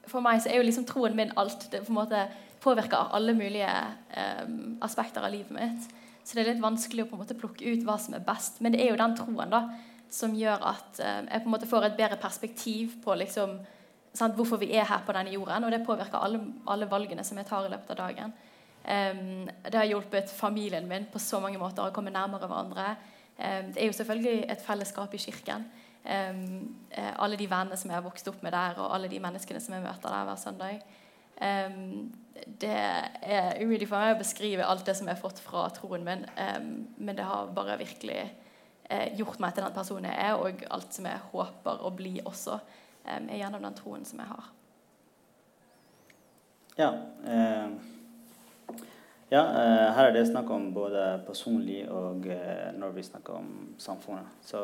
For meg så er jo liksom troen min alt. Det på en måte påvirker alle mulige um, aspekter av livet mitt. Så det er litt vanskelig å på en måte plukke ut hva som er best. Men det er jo den troen da som gjør at um, jeg på en måte får et bedre perspektiv på liksom, sant, hvorfor vi er her på denne jorden. Og det påvirker alle, alle valgene som jeg tar i løpet av dagen. Um, det har hjulpet familien min på så mange måter å komme nærmere hverandre. Um, det er jo selvfølgelig et fellesskap i kirken. Um, uh, alle de vennene som jeg har vokst opp med der, og alle de menneskene som jeg møter der hver søndag. det er umulig for meg å beskrive alt det som jeg har fått fra troen min, men det har bare virkelig eh, gjort meg til den personen jeg er, og alt som jeg håper å bli også, eh, er gjennom den troen som jeg har. Ja. Eh, ja, eh, her er det snakk om både personlig og eh, når vi snakker om samfunnet. Så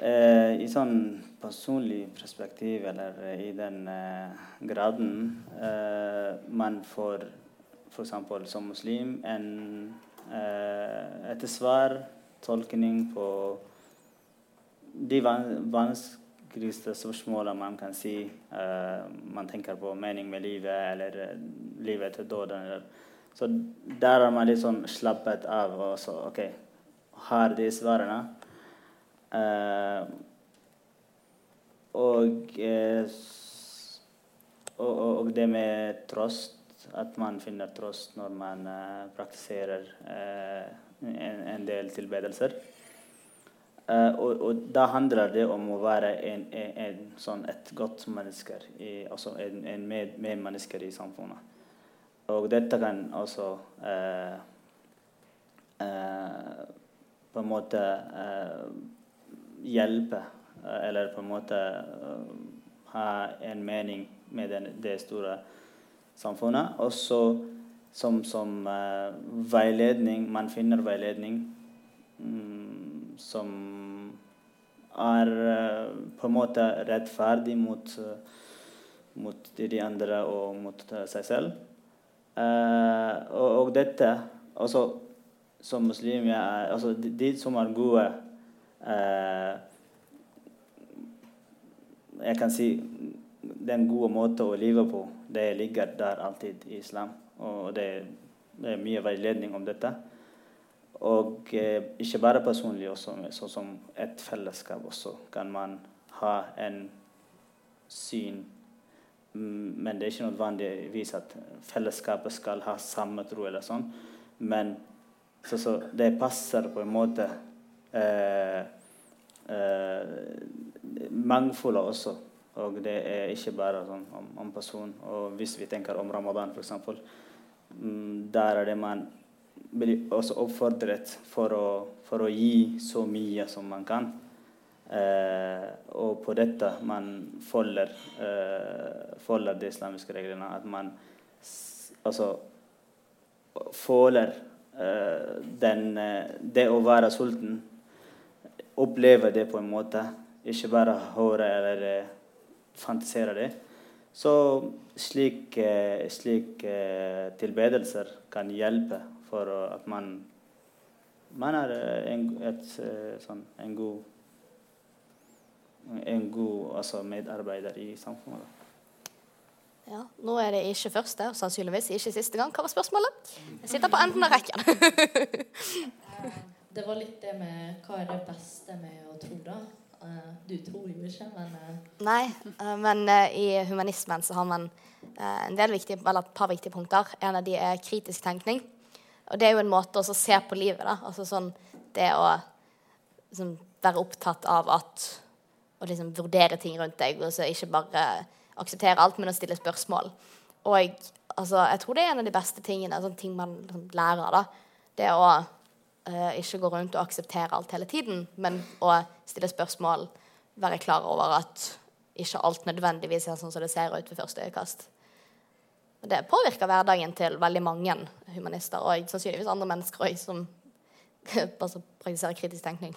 eh, i sånn personlig perspektiv, eller eh, i den eh, graden man får f.eks. som muslim en, et svar, tolkning på de vans vanskeligste spørsmål man kan si. Uh, man tenker på mening med livet eller uh, livet etter døden. Så der er man sånn slappet av. og så, OK, har de svarene. Uh, og, og, det med trost, at man finner trost når man praktiserer en del tilbedelser. Uh, og, og, da handler det om å være en, en, en sånn et godt menneske, i, altså en, en med, medmenneske i samfunnet. Og dette kan også uh, uh, på en måte hjelpe, eller på en måte ha en mening med den, det store samfunnet. Også som, som veiledning. Man finner veiledning. Mm, som er eh, på en måte rettferdig mot, eh, mot de andre og mot eh, seg selv. og, og, dette også Som muslim jeg er, altså, de, de, som er gode Jeg kan si den gode måten å leve på, det ligger der alltid i islam. Og det, det er mye veiledning om dette. Og eh, ikke bare personlig, også sånn som et fellesskap også kan man ha en syn. Men det er ikke nødvendigvis at fellesskapet skal ha samme tro, eller sånn. Men så, så det passer på en måte eh, eh, mangfoldet også. Og det er ikke bare sånn om, om person. Og hvis vi tenker om Ramadan, f.eks., mm, der er det man blir også oppfordret for å, for å, gi så mye som man kan. Eh, og på dette man følger, eh, følger de islamiske reglene. At man altså føler eh, den, eh, det å være sulten. Oppleve det på en måte. Ikke bare høre eller fantisere det. Så slik, eh, slik tilbedelser kan hjelpe for at man man er eh, en, et, eh, sånn, en god en god altså, medarbeider i samfunnet. Ja, Nå er det ikke første og sannsynligvis ikke siste gang. Hva var spørsmålet? Jeg sitter på enden av rekken. det var litt det med hva er det beste med å tro, da? Du tror jo ikke, men Nei, men i humanismen så har man en del viktige, eller et par viktige punkter. En av de er kritisk tenkning. Og det er jo en måte å se på livet da. Altså sånn det å liksom, være opptatt av at Å liksom vurdere ting rundt deg, og så ikke bare akseptere alt, men å stille spørsmål. Og altså, jeg tror det er en av de beste tingene, sånn ting man liksom, lærer. da. Det å uh, ikke gå rundt og akseptere alt hele tiden, men å stille spørsmål, være klar over at ikke alt nødvendigvis er sånn som det ser ut ved første øyekast. Det påvirker hverdagen til veldig mange humanister og sannsynligvis andre mennesker òg, som altså, praktiserer kritisk tenkning.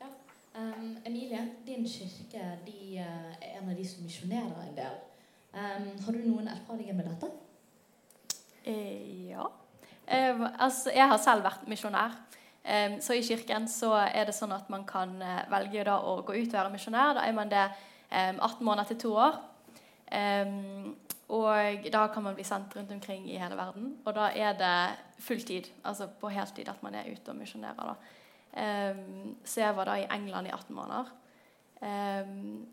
Ja. Um, Emilie, din kirke de, uh, er en av de som misjonerer en del. Um, har du noen erfaringer med dette? Eh, ja. Eh, altså, jeg har selv vært misjonær. Eh, så i kirken så er det sånn at man kan eh, velge da, å gå ut og være misjonær. Da er man det 18 måneder til to år. og da kan man bli sendt rundt omkring i hele verden. Og da er det fulltid, altså på heltid, at man er ute og misjonerer. så jeg var da i England i 18 måneder.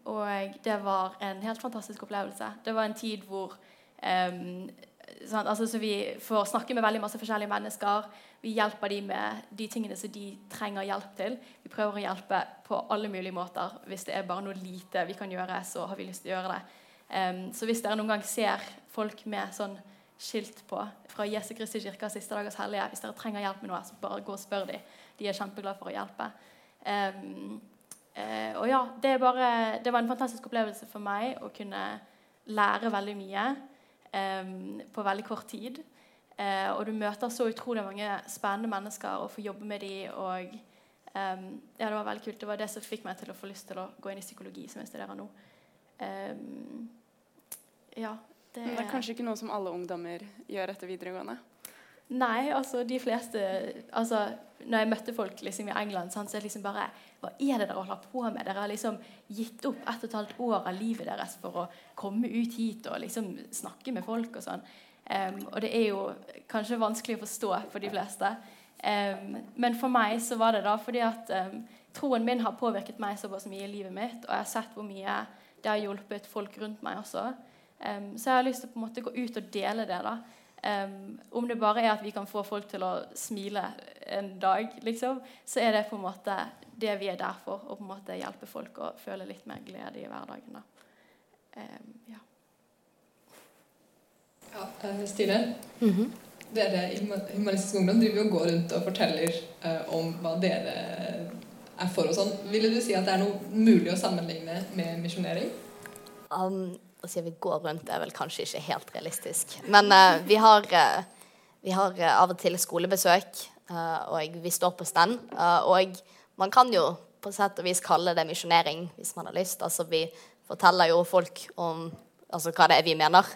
Og det var en helt fantastisk opplevelse. Det var en tid hvor sånn, altså, så Vi får snakke med veldig masse forskjellige mennesker. Vi hjelper dem med de tingene som de trenger hjelp til. Vi prøver å hjelpe på alle mulige måter. Hvis det er bare noe lite vi kan gjøre, så har vi lyst til å gjøre det. Um, så hvis dere noen gang ser folk med sånn skilt på fra Jesu Kristi kirke siste dagers hellige. Hvis dere trenger hjelp med noe, så bare gå og spør dem. De er kjempeglade for å hjelpe. Um, uh, og ja, det, bare, det, var en fantastisk opplevelse for meg å kunne lære veldig mye på veldig kort tid. Uh, og du møter så utrolig mange spennende mennesker og får jobbe med dem. Og um, ja, det var veldig kult. Det var det som fikk meg til å få lyst til å gå inn i psykologi, som jeg studerer nå. ja, det, Men det er kanskje ikke noe som alle ungdommer gjør etter videregående? Nei, altså de fleste altså, Når jeg møtte folk liksom, i England, sant, så er det liksom bare Hva er det dere holder på med? Dere har liksom gitt opp ett og et halvt år av livet deres for å komme ut hit og liksom snakke med folk og sånn. Um, og det er jo kanskje vanskelig å forstå for de fleste. Um, men for meg så var det da fordi at um, troen min har påvirket meg såpass mye i livet mitt, og jeg har sett hvor mye det har hjulpet folk rundt meg også. Så jeg har lyst til å på en måte gå ut og dele det. da. Om det bare er at vi kan få folk til å smile en dag, liksom, så er det på en måte det vi er der for. Å på en måte hjelpe folk å føle litt mer glede i hverdagen. da. Um, ja. ja uh, Stine, mm -hmm. dere i Humanistisk Ungdom driver og går rundt og forteller uh, om hva dere er for og sånn. Ville du si at det er noe mulig å sammenligne med misjonering? Um, å si at vi går rundt, er vel kanskje ikke helt realistisk. Men uh, vi har, uh, vi har uh, av og til skolebesøk, og vi står på stand. og man kan jo på sett og vis kalle det misjonering hvis man har lyst. Altså vi forteller jo folk om altså, hva det er vi mener.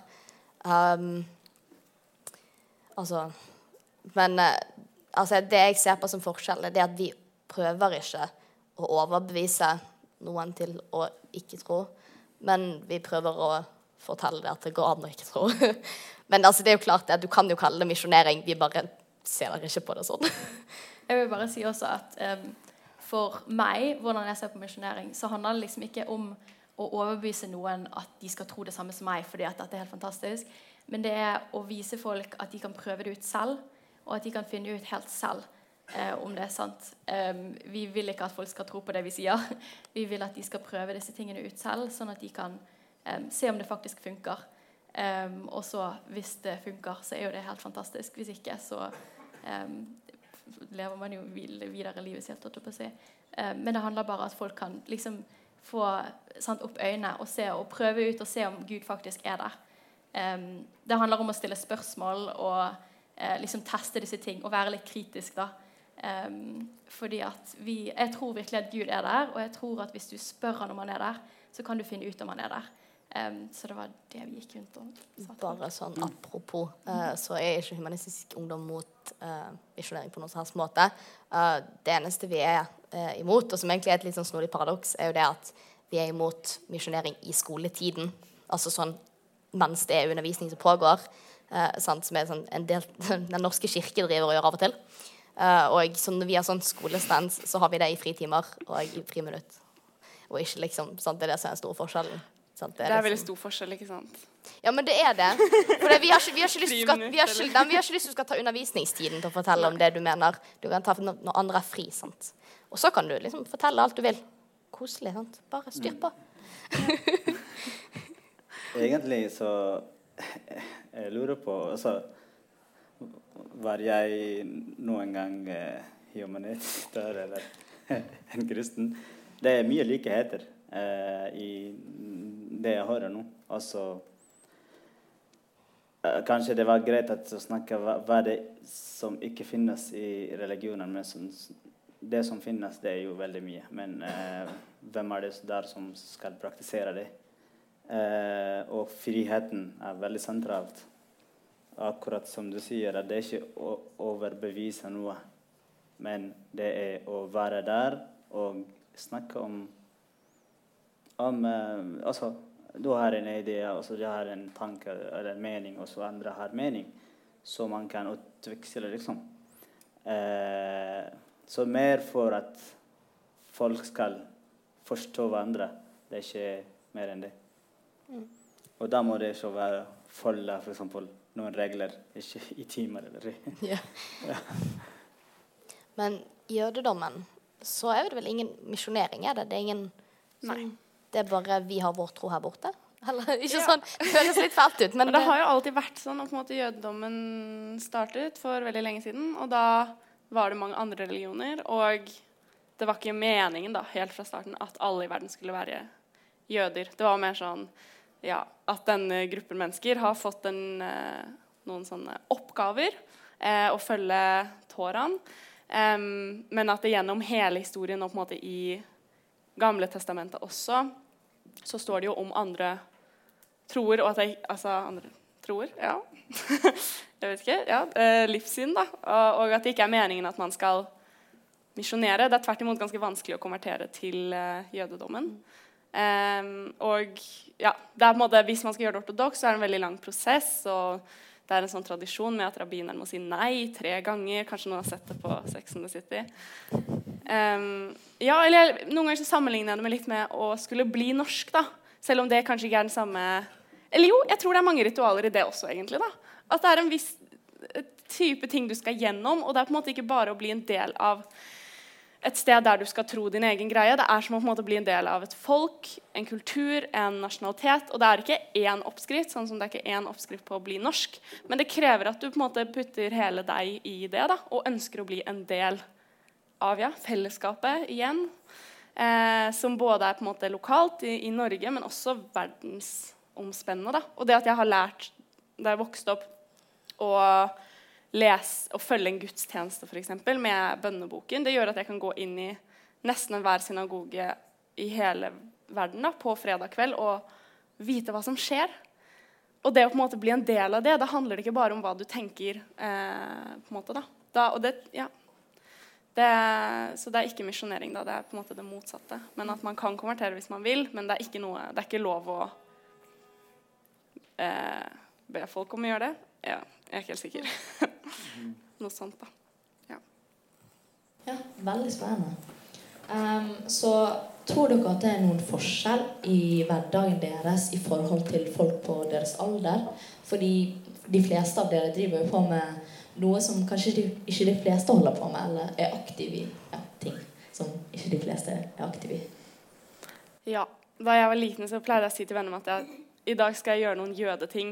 Um, altså Men altså, det jeg ser på som forskjell, er at vi prøver ikke å overbevise noen til å ikke tro. Men vi prøver å fortelle det at det går an å ikke tro. Men altså, det er jo klart det, du kan jo kalle det misjonering. Vi bare ser dere ikke på det sånn. Jeg vil bare si også at um, for meg, hvordan jeg ser på misjonering, så handler det liksom ikke om å overbevise noen at de skal tro det samme som meg, fordi at dette er helt fantastisk. Men det er å vise folk at de kan prøve det ut selv, og at de kan finne ut helt selv eh, om det er sant. Um, vi vil ikke at folk skal tro på det vi sier. Vi vil at de skal prøve disse tingene ut selv, sånn at de kan um, se om det faktisk funker. Um, og så, hvis det funker, så er jo det helt fantastisk. Hvis ikke, så lever man jo videre livet sitt. på å si. men det handler bare om at folk kan liksom få sant, opp øynene og se og prøve ut og se om Gud faktisk er der. det handler om å stille spørsmål og eh, liksom teste disse ting og være litt kritisk. da. Um, fordi at vi, Jeg tror virkelig at Gud er der, og jeg tror at hvis du spør han om han er der, så kan du finne ut om han er der. Um, så det var det vi gikk rundt og Bare sånn apropos, uh, så er ikke Humanistisk Ungdom mot uh, misjonering på noen som måte. Uh, det eneste vi er imot, og som egentlig er et litt sånn snodig paradoks, er jo det at vi er imot misjonering i skoletiden. Altså sånn mens det er undervisning som pågår. Sant, som er sånn en del Den norske kirke driver og gjør av og til. Og så når vi har sånn skolestans, så har vi det i fritimer og i friminutt. Og ikke liksom, sant? Det er det som er den store forskjellen. Sant? Det er, det er veldig stor forskjell, ikke sant? Ja, men det er det. For det, vi, har ikke, vi, har ikke lyst til skal, vi, har ikke, nei, vi har ikke lyst til du skal ta undervisningstiden til å fortelle om det du mener. Du kan ta når, når andre er fri. sant? Og så kan du liksom fortelle alt du vil. Koselig. sant? Bare styr på. Egentlig så Jeg lurer på altså var jeg noen gang eh, humanist eller en kristen. Det er mye likheter eh, i det jeg hører nå. Altså eh, Kanskje det var greit å snakke hva, hva det som ikke finnes i religionen. Men som, det som finnes, det er jo veldig mye. Men eh, hvem er det der som skal praktisere det? Eh, og friheten er veldig sentralt akkurat som du sier, at det er ikke å overbevise noe. Men det er å være der og snakke om, om uh, Altså, du har en idé, altså, du har en tanke eller en mening, og så andre har mening. Så man kan utveksle, liksom. Uh, så mer for at folk skal forstå hverandre. Det er ikke mer enn det. Mm. Og da må det ikke være følge f.eks noen regler, ikke i timer eller ja. ja. Men i jødedommen så er det vel ingen misjonering, er det? Det er ingen Nei. Det er bare vi har vår tro her borte? Eller ikke Ja. sånn Det høres litt fælt ut, men det har jo alltid vært sånn at på en måte jødedommen startet for veldig lenge siden. Og da var det mange andre religioner. Og det var ikke meningen da, helt fra starten at alle i verden skulle være jøder. Det var mer sånn ja, at denne gruppen mennesker har fått en, eh, noen sånne oppgaver. Eh, å følge Toraen. Um, men at det gjennom hele historien og på en måte i Gamle testamentet også, så står det jo om andre troer og at jeg, Altså andre troer, ja. jeg vet ikke. ja, eh, Livssyn, da. Og, og at det ikke er meningen at man skal misjonere. Det er tvert imot ganske vanskelig å konvertere til eh, jødedommen. Em, og ja, det er på en måte, Hvis man skal gjøre det ortodoks, så er det en veldig lang prosess. og det er en sånn tradisjon med at rabbineren må si nei tre ganger. Kanskje noen har sett det på Sex and the City. Em, ja, eller Noen ganger så sammenligner jeg det med litt med å skulle bli norsk. da. Selv om det kanskje ikke er den samme Eller jo, jeg tror det er mange ritualer i det også, egentlig. da. At det er en viss eh, type ting du skal gjennom, og det er på en måte ikke bare å bli en del av et sted der du skal tro din egen greie. Det er som å på en måte bli en del av et folk, en kultur, en nasjonalitet. Og det er ikke én oppskrift, sånn som det er ikke én oppskrift på å bli norsk. Men det krever at du på en måte putter hele deg i det, da, og ønsker å bli en del av ja, fellesskapet igjen. Eh, som både er på en måte lokalt i, i Norge, men også verdensomspennende. Da. Og det at jeg har lært da jeg vokste opp å lese og følge en gudstjeneste for eksempel, med bønneboken, det gjør at jeg kan gå inn i nesten enhver synagoge i hele verden da, på fredag kveld og vite hva som skjer. Og det å på en måte bli en del av det, da handler det ikke bare om hva du tenker. Eh, på en måte da. da og det, ja. Det, så det er ikke misjonering, da. Det er på en måte det motsatte. Men at man kan konvertere hvis man vil, men det er ikke, noe, det er ikke lov å eh, be folk om å gjøre det. Ja, jeg er ikke helt sikker. Noe sånt, da. Ja, veldig spennende. Um, så tror dere at det er noen forskjell i hverdagen deres i forhold til folk på deres alder? Fordi de fleste av dere driver jo på med noe som kanskje de, ikke de fleste holder på med, eller er aktiv i. Ja, ting som ikke de fleste er aktiv i. Ja. Da jeg var liten, så pleide jeg å si til vennene mine at jeg, i dag skal jeg gjøre noen jødeting.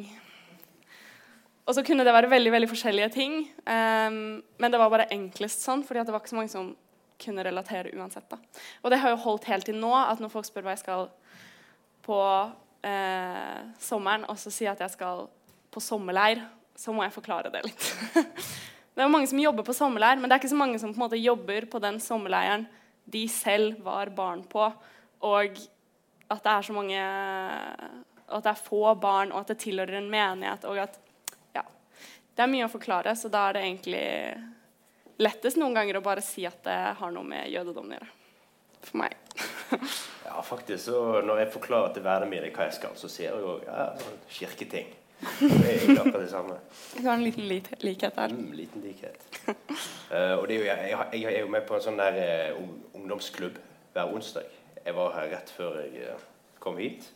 Og så kunne det være veldig veldig forskjellige ting. um, men det var bare enklest sånn, fordi det var ikke så mange som kunne relatere uansett. da. Og det har jo holdt helt til nå, at når folk spør hva jeg skal på eh, sommeren, og så sier jeg at jeg skal på sommerleir, så må jeg forklare det litt. det er mange som jobber på sommerleir, men det er ikke så mange som på en måte jobber på den sommerleiren de selv var barn på. Og at det er så mange At det er få barn, og at det tilhører en menighet. og at ja, Det er mye å forklare, så da er det egentlig lettest noen ganger å bare si at det har noe med jødedommen å gjøre. For meg. Ja, faktisk. Så når jeg forklarer til vennene mine hva jeg skal, så sier jeg jo ja, sånn kirketing. Det er egentlig akkurat det samme. Vi har en liten lik likhet der. Mm, liten likhet. Uh, og det jo, jeg, jeg, er jo med på en sånn der uh, ungdomsklubb hver onsdag. Jeg var her rett før jeg uh, kom hit.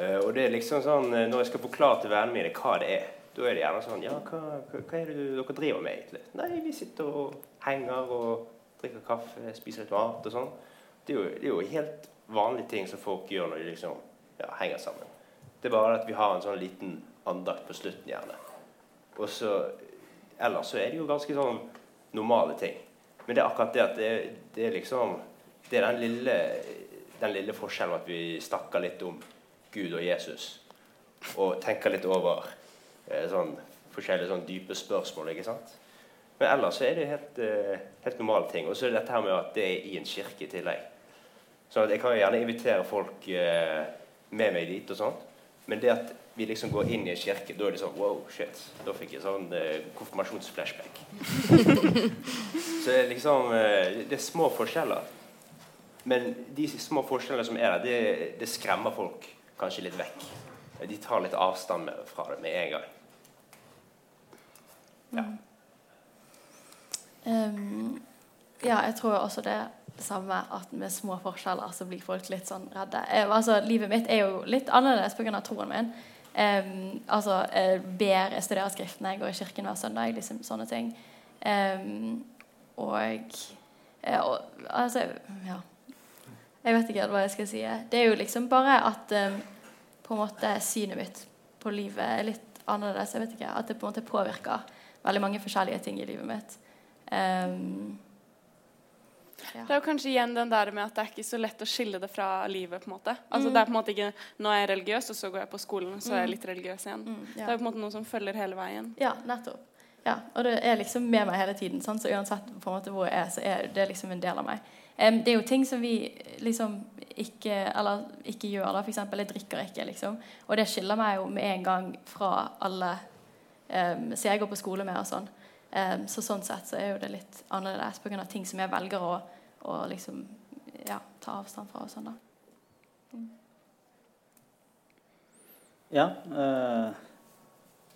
Og det er liksom sånn Når jeg skal forklare til vennene mine hva det er, da er det gjerne sånn Ja, hva, hva, hva er det du, dere driver med, egentlig? Nei, vi sitter og henger og drikker kaffe, spiser litt mat og sånn. Det er, jo, det er jo helt vanlige ting som folk gjør når de liksom ja, henger sammen. Det er bare at vi har en sånn liten andakt på slutten, gjerne. Og så Ellers så er det jo ganske sånn normale ting. Men det er akkurat det at det, det er liksom Det er den lille, den lille forskjellen at vi snakker litt om Gud og Jesus. Og tenker litt over eh, sånn forskjellige sånn dype spørsmål. ikke sant? Men ellers så er det helt, eh, helt normale ting. Og så er det dette her med at det er i en kirke i tillegg. Så jeg kan jo gjerne invitere folk eh, med meg dit og sånt. Men det at vi liksom går inn i en kirke, da er det sånn Wow, shit. Da fikk jeg sånn eh, konfirmasjonsflashback. så det er liksom eh, Det er små forskjeller. Men de små forskjellene som er der, det, det skremmer folk kanskje litt vekk. De tar litt avstand med, fra det med en gang. Ja. Um, ja, jeg tror også det samme at med små forskjeller så blir folk litt sånn redde. Eh, altså, livet mitt er jo litt annerledes pga. troen min. Eh, altså, jeg ber, jeg studerer skriftene, jeg går i kirken hver søndag, liksom sånne ting. Eh, og, og altså Ja. Jeg vet ikke hva jeg skal si. Det er jo liksom bare at på en måte synet mitt på livet er litt annerledes. Jeg vet ikke, At det på en måte påvirker veldig mange forskjellige ting i livet mitt. Um, ja. Det er jo kanskje igjen den der med at det er ikke så lett å skille det fra livet. på en måte. Altså Mm. det er på en måte ikke Nå er jeg religiøs, og så går jeg på skolen, så er jeg Mm. litt religiøs igjen. Mm, ja. Det er jo på en måte noe som følger hele veien. Ja, nettopp. Ja, og det er liksom med meg hele tiden. Sant? Så uansett på en måte hvor jeg er, så er det liksom en del av meg. Um, det er jo ting som vi liksom ikke, eller ikke gjør. da, eksempel, jeg drikker ikke, liksom. Og det skiller meg jo med en gang fra alle um, som jeg går på skole med og sånn. Em, så sånn sett så er jo det litt annerledes pga. ting som jeg velger å, å liksom ja, ta avstand fra og sånn, da. Ja. Uh,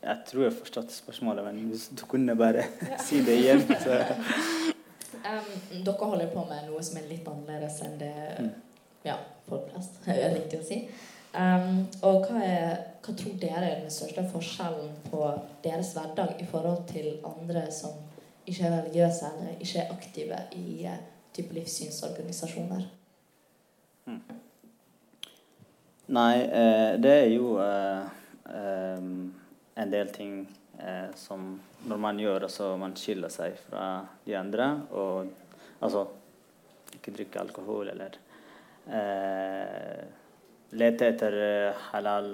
jeg tror jeg har forstått spørsmålet, men hvis du kunne bare si det igjen så. Em, dere holder på med noe som er litt annerledes enn det Mm. ja, folk flest er riktig å si. Um, og hva, er, hva tror dere er den største forskjellen på deres hverdag i forhold til andre som ikke er religiøse eller ikke er aktive i uh, type livssynsorganisasjoner? Nei, eh, det er jo eh, eh, en del ting eh, som når man gjør, altså man skiller seg fra de andre. Og altså ikke drikke alkohol eller eh, lete etter halal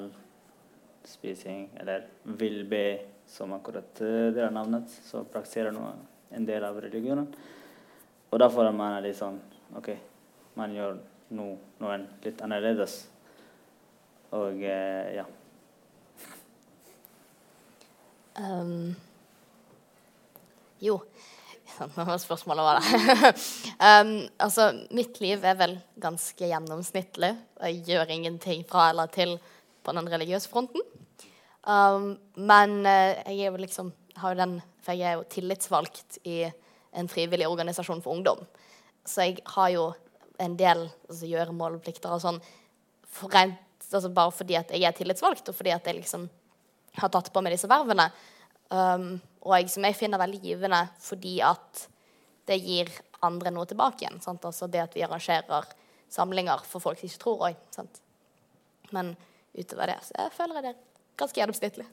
spising eller vil be, som akkurat eh, det er navnet, så praktiserer nå en del av religionen. Og da får man litt sånn OK, man gjør noe, noe litt annerledes. Og eh, ja. Um, jo Hva var spørsmålet var det um, Altså, mitt liv er vel ganske gjennomsnittlig. Jeg gjør ingenting fra eller til på den religiøse fronten. Um, men eh, jeg er jo liksom har jo den, For jeg er jo tillitsvalgt i en frivillig organisasjon for ungdom. Så jeg har jo en del altså, gjøremål og plikter og sånn for rent, altså, bare fordi at jeg er tillitsvalgt, og fordi at jeg liksom har tatt på meg disse vervene. Um, og jeg, som jeg finner veldig givende fordi at det gir andre noe tilbake igjen. Sant? Altså det at vi arrangerer samlinger for folk som ikke tror òg. Men utover det så jeg føler at det er ganske gjennomsnittlig.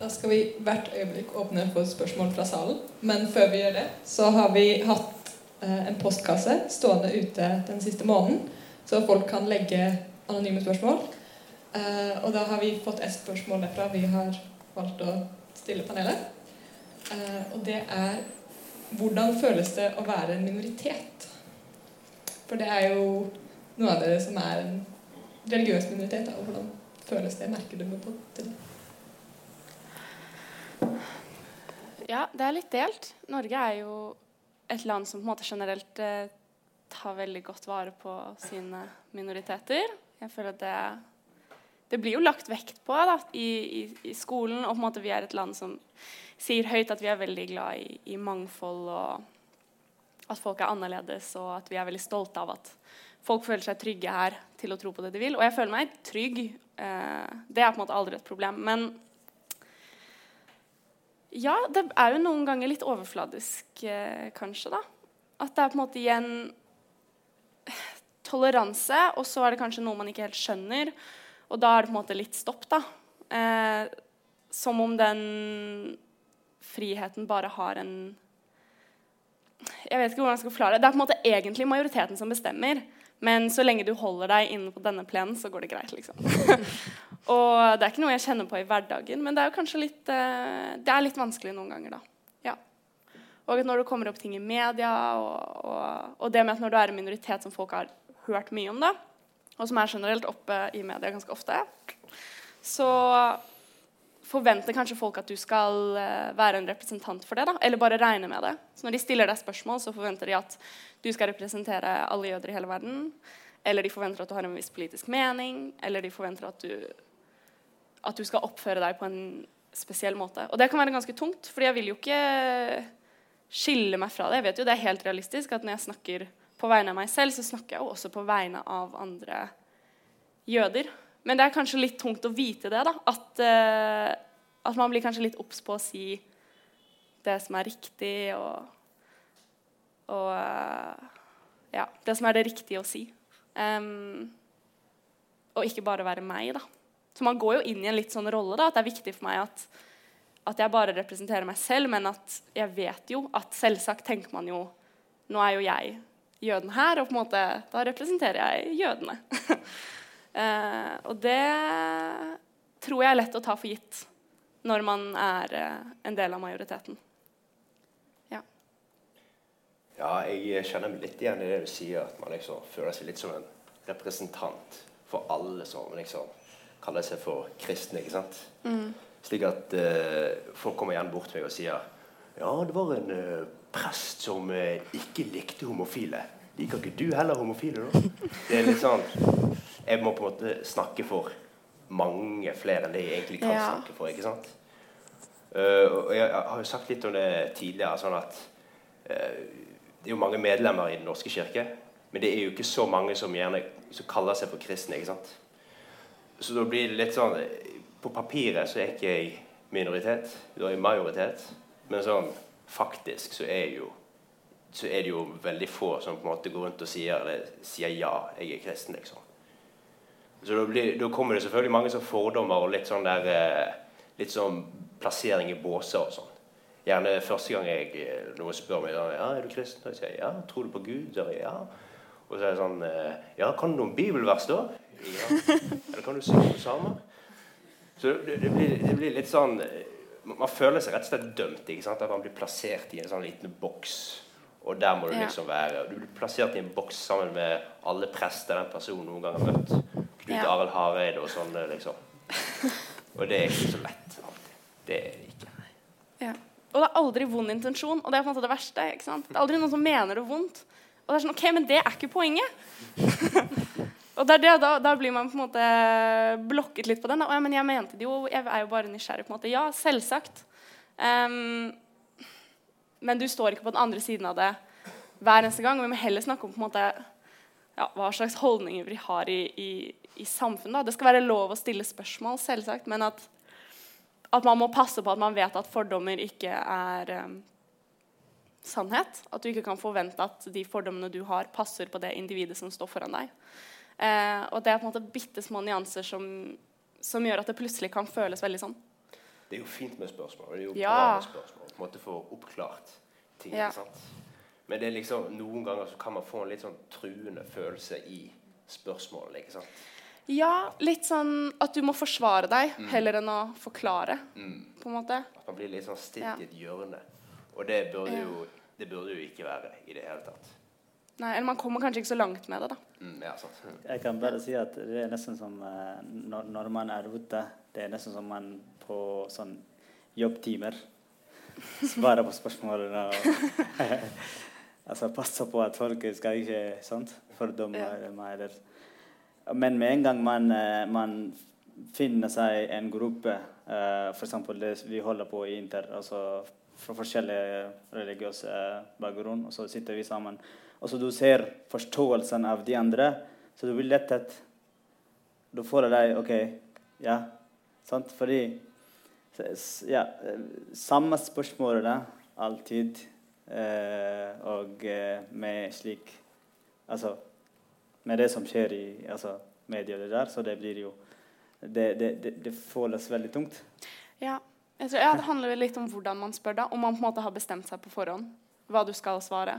Da skal vi hvert øyeblikk åpne for spørsmål fra salen. Men før vi gjør det, så har vi hatt eh, en postkasse stående ute den siste måneden, så folk kan legge anonyme spørsmål. Eh, og da har vi fått ett spørsmål derfra vi har valgt å stille panelet. Eh, og det er hvordan føles det å være en minoritet? For det er jo noe av dere som er en religiøs minoritet. Og Hvordan føles det? Merker du noe på det? Ja, det er litt delt. Norge er jo et land som på en måte generelt eh, tar veldig godt vare på sine minoriteter. Jeg føler at det, det blir jo lagt vekt på da, i, i, i, skolen. Og på en måte vi er et land som sier høyt at vi er veldig glad i, i mangfold, og at folk er annerledes, og at vi er veldig stolte av at folk føler seg trygge her til å tro på det de vil. Og jeg føler meg trygg. Eh, det er på en måte aldri et problem. Men ja, det er jo noen ganger litt overfladisk, eh, kanskje, da. At det er på en måte igjen toleranse, og så er det kanskje noe man ikke helt skjønner. Og da er det på en måte litt stopp, da. Eh, som om den friheten bare har en Jeg vet ikke hvordan jeg skal forklare det. Det er på en måte egentlig majoriteten som bestemmer. Men så lenge du holder deg inne på denne plenen, så går det greit, liksom. og det er ikke noe jeg kjenner på i hverdagen, men det er jo kanskje litt eh, Det er litt vanskelig noen ganger, da. Ja. Og når det kommer opp ting i media, og, og, og, det med at når du er en minoritet som folk har hørt mye om, da, og som er generelt oppe i media ganske ofte, så forventer kanskje folk at du skal uh, være en representant for det. da, Eller bare regne med det. Så når de stiller deg spørsmål, så forventer de at du skal representere alle jøder i hele verden. Eller de forventer at du har en viss politisk mening. Eller de forventer at du, at du skal oppføre deg på en spesiell måte. Og det kan være ganske tungt, fordi jeg vil jo ikke skille meg fra det. Jeg vet jo det er helt realistisk at når jeg snakker på vegne av meg selv, så snakker jeg jo også på vegne av andre jøder. Men det er kanskje litt tungt å vite det. da, At, uh, at man blir kanskje litt obs på å si det som er riktig, og, og uh, ja, det som er det riktige å si. Um, og ikke bare være meg. da. Så man går jo inn i en litt sånn rolle da, at det er viktig for meg at, at jeg bare representerer meg selv, men at jeg vet jo at selvsagt tenker man jo Nå er jo jeg jøden her, og på en måte da representerer jeg jødene. eh, og det tror jeg er lett å ta for gitt når man er eh, en del av majoriteten. Ja. Ja, jeg kjenner meg litt igjen i det du sier, at man liksom føler seg litt som en representant for alle som liksom kaller seg for kristne. ikke sant? Mm. Slik at eh, folk kommer igjen bort til meg og sier ja, det var en eh, prest som eh, ikke likte homofile. Liker ikke du heller homofile, da? Det er litt sånn Jeg må på en måte snakke for mange flere enn det jeg egentlig kan Ja. snakke for. ikke sant? Uh, og jeg, jeg har jo sagt litt om det tidligere. sånn at uh, Det er jo mange medlemmer i Den norske kirke, men det er jo ikke så mange som gjerne som kaller seg for kristne. ikke sant? Så da blir det litt sånn På papiret så er ikke jeg minoritet, da er jeg majoritet. Men sånn faktisk så er jo så er det jo veldig få som på en måte går rundt og sier, sier ja, jeg er kristen. liksom. Så da, blir, da kommer det selvfølgelig mange sånn fordommer og litt sånn der eh, litt sånn plassering i båser og sånn. Gjerne første gang jeg, eh, noen spør meg sånn, ja, er du kristen, og jeg sier ja, tror du på Gud? Er ja. Og så er det sånn eh, Ja, kan du noen bibelvers, da? Ja. Eller kan du synge på samer? Så det, det, blir, det blir litt sånn Man føler seg rett og slett dømt. ikke sant? At man blir plassert i en sånn liten boks. Og der må du liksom være. Du blir plassert i en boks sammen med alle prester den personen noen gang har møtt. Knut Ja. Arild Hareide og sånn, liksom. Og det er ikke så lett alltid. Det er det ikke. Ja. Og det er aldri vond intensjon, og det er på en måte det verste. ikke sant? Det er aldri noen som mener det vondt. Og det er sånn, ok, Men det er ikke poenget. og det det, da, da blir man på en måte blokket litt på den. Å, ja, men jeg mente det jo, jeg er jo bare nysgjerrig. på en måte. Ja, selvsagt. Um, men du står ikke på den andre siden av det hver eneste gang. Vi må heller snakke om på en måte ja, hva slags holdninger vi har i, i, i samfunnet. da. Det skal være lov å stille spørsmål, selvsagt, men at at man må passe på at man vet at fordommer ikke er um, sannhet. At du ikke kan forvente at de fordommene du har, passer på det individet som står foran deg. Eh, og det er på en måte bitte små nyanser som, som gjør at det plutselig kan føles veldig sånn. Det er jo fint med spørsmål. Det er jo Ja. bra med spørsmål. På en måte få oppklart ting. Ja. ikke sant? Men det er liksom, noen ganger så kan man få en litt sånn truende følelse i spørsmålet. ikke sant? Ja, litt sånn at du må forsvare deg Mm. heller enn å forklare. på en måte. At man blir litt sånn stilt Ja. i et hjørne. Og det burde, jo, det burde jo ikke være i det hele tatt. Nei, eller man kommer kanskje ikke så langt med det, da. Mm, ja, sant. Mm. Jeg kan bare si at det er nesten som eh, når, når man er ute, det er nesten som man på sånn jobbtimer svarer på spørsmålene og altså passe på at folk skal ikke sant, fordømme meg. Eller. Men med en gang man, eh, man finner seg en gruppe, uh, f.eks. det vi holder på i Inter, altså fra forskjellige religiøse eh, bakgrunn, og så sitter vi sammen. Og så du ser forståelsen av de andre, så du blir lettet. Du føler deg OK, ja, sant? Fordi ja, eh, samme spørsmål da, alltid, eh, og eh, med slik Altså med det som skjer i altså, media, det der, så det blir jo Det, det, det, det føles veldig tungt. Ja, tror, ja, Det handler litt om hvordan man spør, da. Om man på en måte har bestemt seg på forhånd hva du skal svare.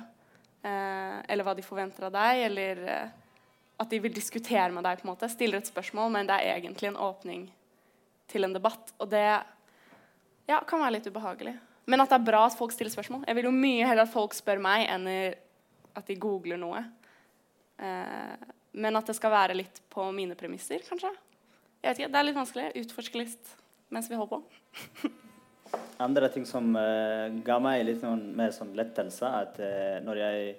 Eh, eller hva de forventer av deg, eller eh, at de vil diskutere med deg. på en måte, Stiller et spørsmål, men det er egentlig en åpning til en debatt. Og det ja, kan være litt ubehagelig. Men at det er bra at folk stiller spørsmål. Jeg vil jo mye heller at folk spør meg, enn at de googler noe. Eh, men at det skal være litt på mine premisser, kanskje. Jeg vet ikke, Det er litt vanskelig. Utforske litt mens vi holder på. Andre ting som uh, ga meg litt noen, mer sånn lettelse, at uh, når jeg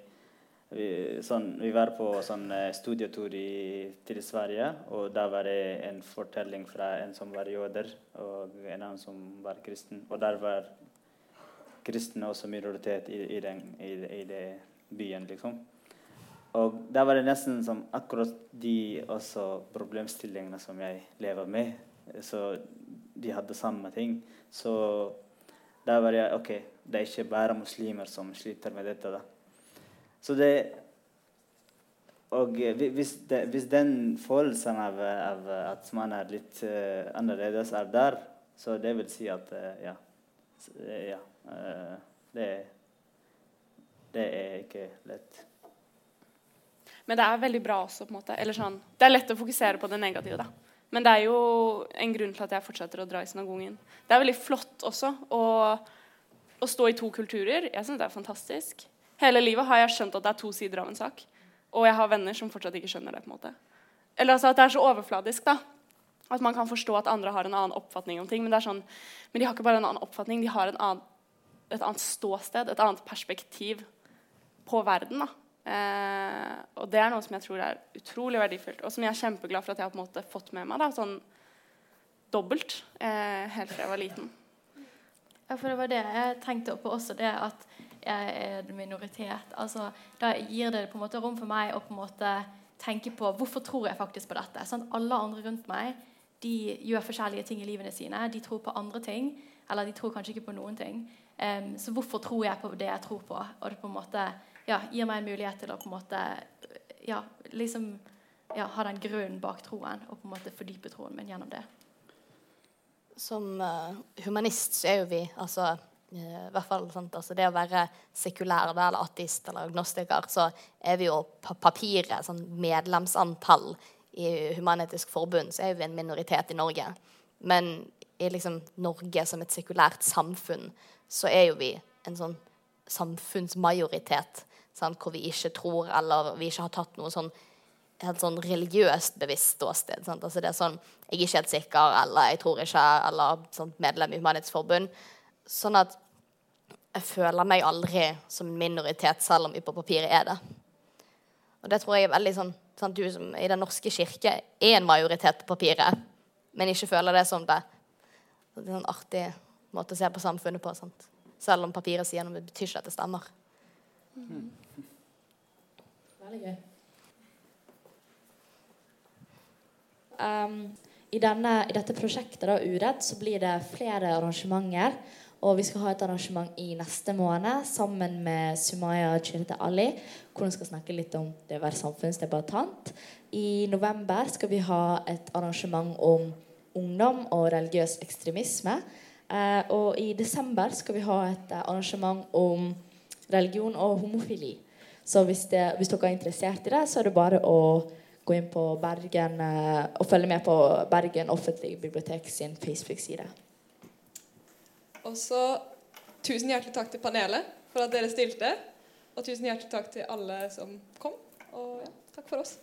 vi, sånn, vi var på sånn eh, studietur i, til Sverige, og da var det en fortelling fra en som var jøder, og en annen som var kristen. Og der var kristne også minoritet i, i, den, i, i det byen, liksom. Og da var det nesten som akkurat de også problemstillingene som jeg lever med. Så de hadde samme ting. Så da var jeg OK, det er ikke bare muslimer som sliter med dette. da. Så det og hvis, det, hvis den følelsen av, av at man er litt uh, annerledes er der, så det vil si at uh, ja. Eh, ja det, det er ikke lett. Men det er veldig bra også. på en måte. Eller sånn, Det er lett å fokusere på det negative. da. Men det er jo en grunn til at jeg fortsetter å dra i synagogen. Det er veldig flott også å, å stå i to kulturer. Jeg syns det er fantastisk. Hele livet har jeg skjønt at det er to sider av en sak. Og jeg har venner som fortsatt ikke skjønner det. på en måte. Eller altså at det er så overfladisk. da. At man kan forstå at andre har en annen oppfatning om ting. Men det er sånn, men de har ikke bare en annen oppfatning, de har en annen, et annet ståsted, et annet perspektiv på verden. Eh, og det er noe som jeg tror er utrolig verdifullt, og som jeg er kjempeglad for at jeg har på en måte fått med meg. da, sånn dobbelt eh, helt fra jeg var liten. Ja, for det var det jeg tenkte på også, det at jeg er en minoritet. Altså, da gir det på en måte rom for meg å på en måte tenke på hvorfor tror jeg faktisk på dette. Sånn, alle andre rundt meg de gjør forskjellige ting i livene sine. De tror på andre ting, eller de tror kanskje ikke på noen ting. Um, så hvorfor tror jeg på det jeg tror på? Og det på en måte ja, gir meg en mulighet til å på en måte ja, liksom ja, ha den grunnen bak troen, og på en måte fordype troen min gjennom det. Som uh, humanist så er jo vi altså eh, i hvert fall altså Det å være sekulær da, eller ateist eller agnostiker, så er vi jo på papiret sånn medlemsantall i Human-Etisk Forbund, så er vi en minoritet i Norge. Men i liksom Norge som et sekulært samfunn, så er jo vi en sånn samfunnsmajoritet. Sant, hvor vi ikke tror, eller vi ikke har tatt noe sånn helt sånn religiøst bevisst ståsted. Sant? Altså det er sånn Jeg er ikke helt sikker, eller jeg tror ikke, eller sånn, medlem i Humanitetsforbund. Sånn at jeg føler meg aldri som en minoritet, selv om vi på papiret er det. Og det tror jeg er veldig sånn sant? Du som i Den norske kirke er en majoritet på papiret, men ikke føler det som det. Det er en artig måte å se på samfunnet på. Sant? Selv om papiret sier noe, betyr ikke at det stemmer. Veldig gøy. Um, i, denne, I dette prosjektet, da, Uredd, så blir det flere arrangementer. Og vi skal ha et arrangement i neste måned sammen med Sumaya Chirte Ali, hvor hun skal snakke litt om det å være samfunnsdebattant. I november skal vi ha et arrangement om ungdom og religiøs ekstremisme. Eh, og i desember skal vi ha et eh, arrangement om religion og homofili. Så hvis, det, hvis dere er interessert i det, så er det bare å gå inn på Bergen eh, og følge med på Bergen offentlige bibliotek sin Facebook-side. Og så tusen hjertelig takk til panelet for at dere stilte. Og tusen hjertelig takk til alle som kom. Og ja, takk for oss.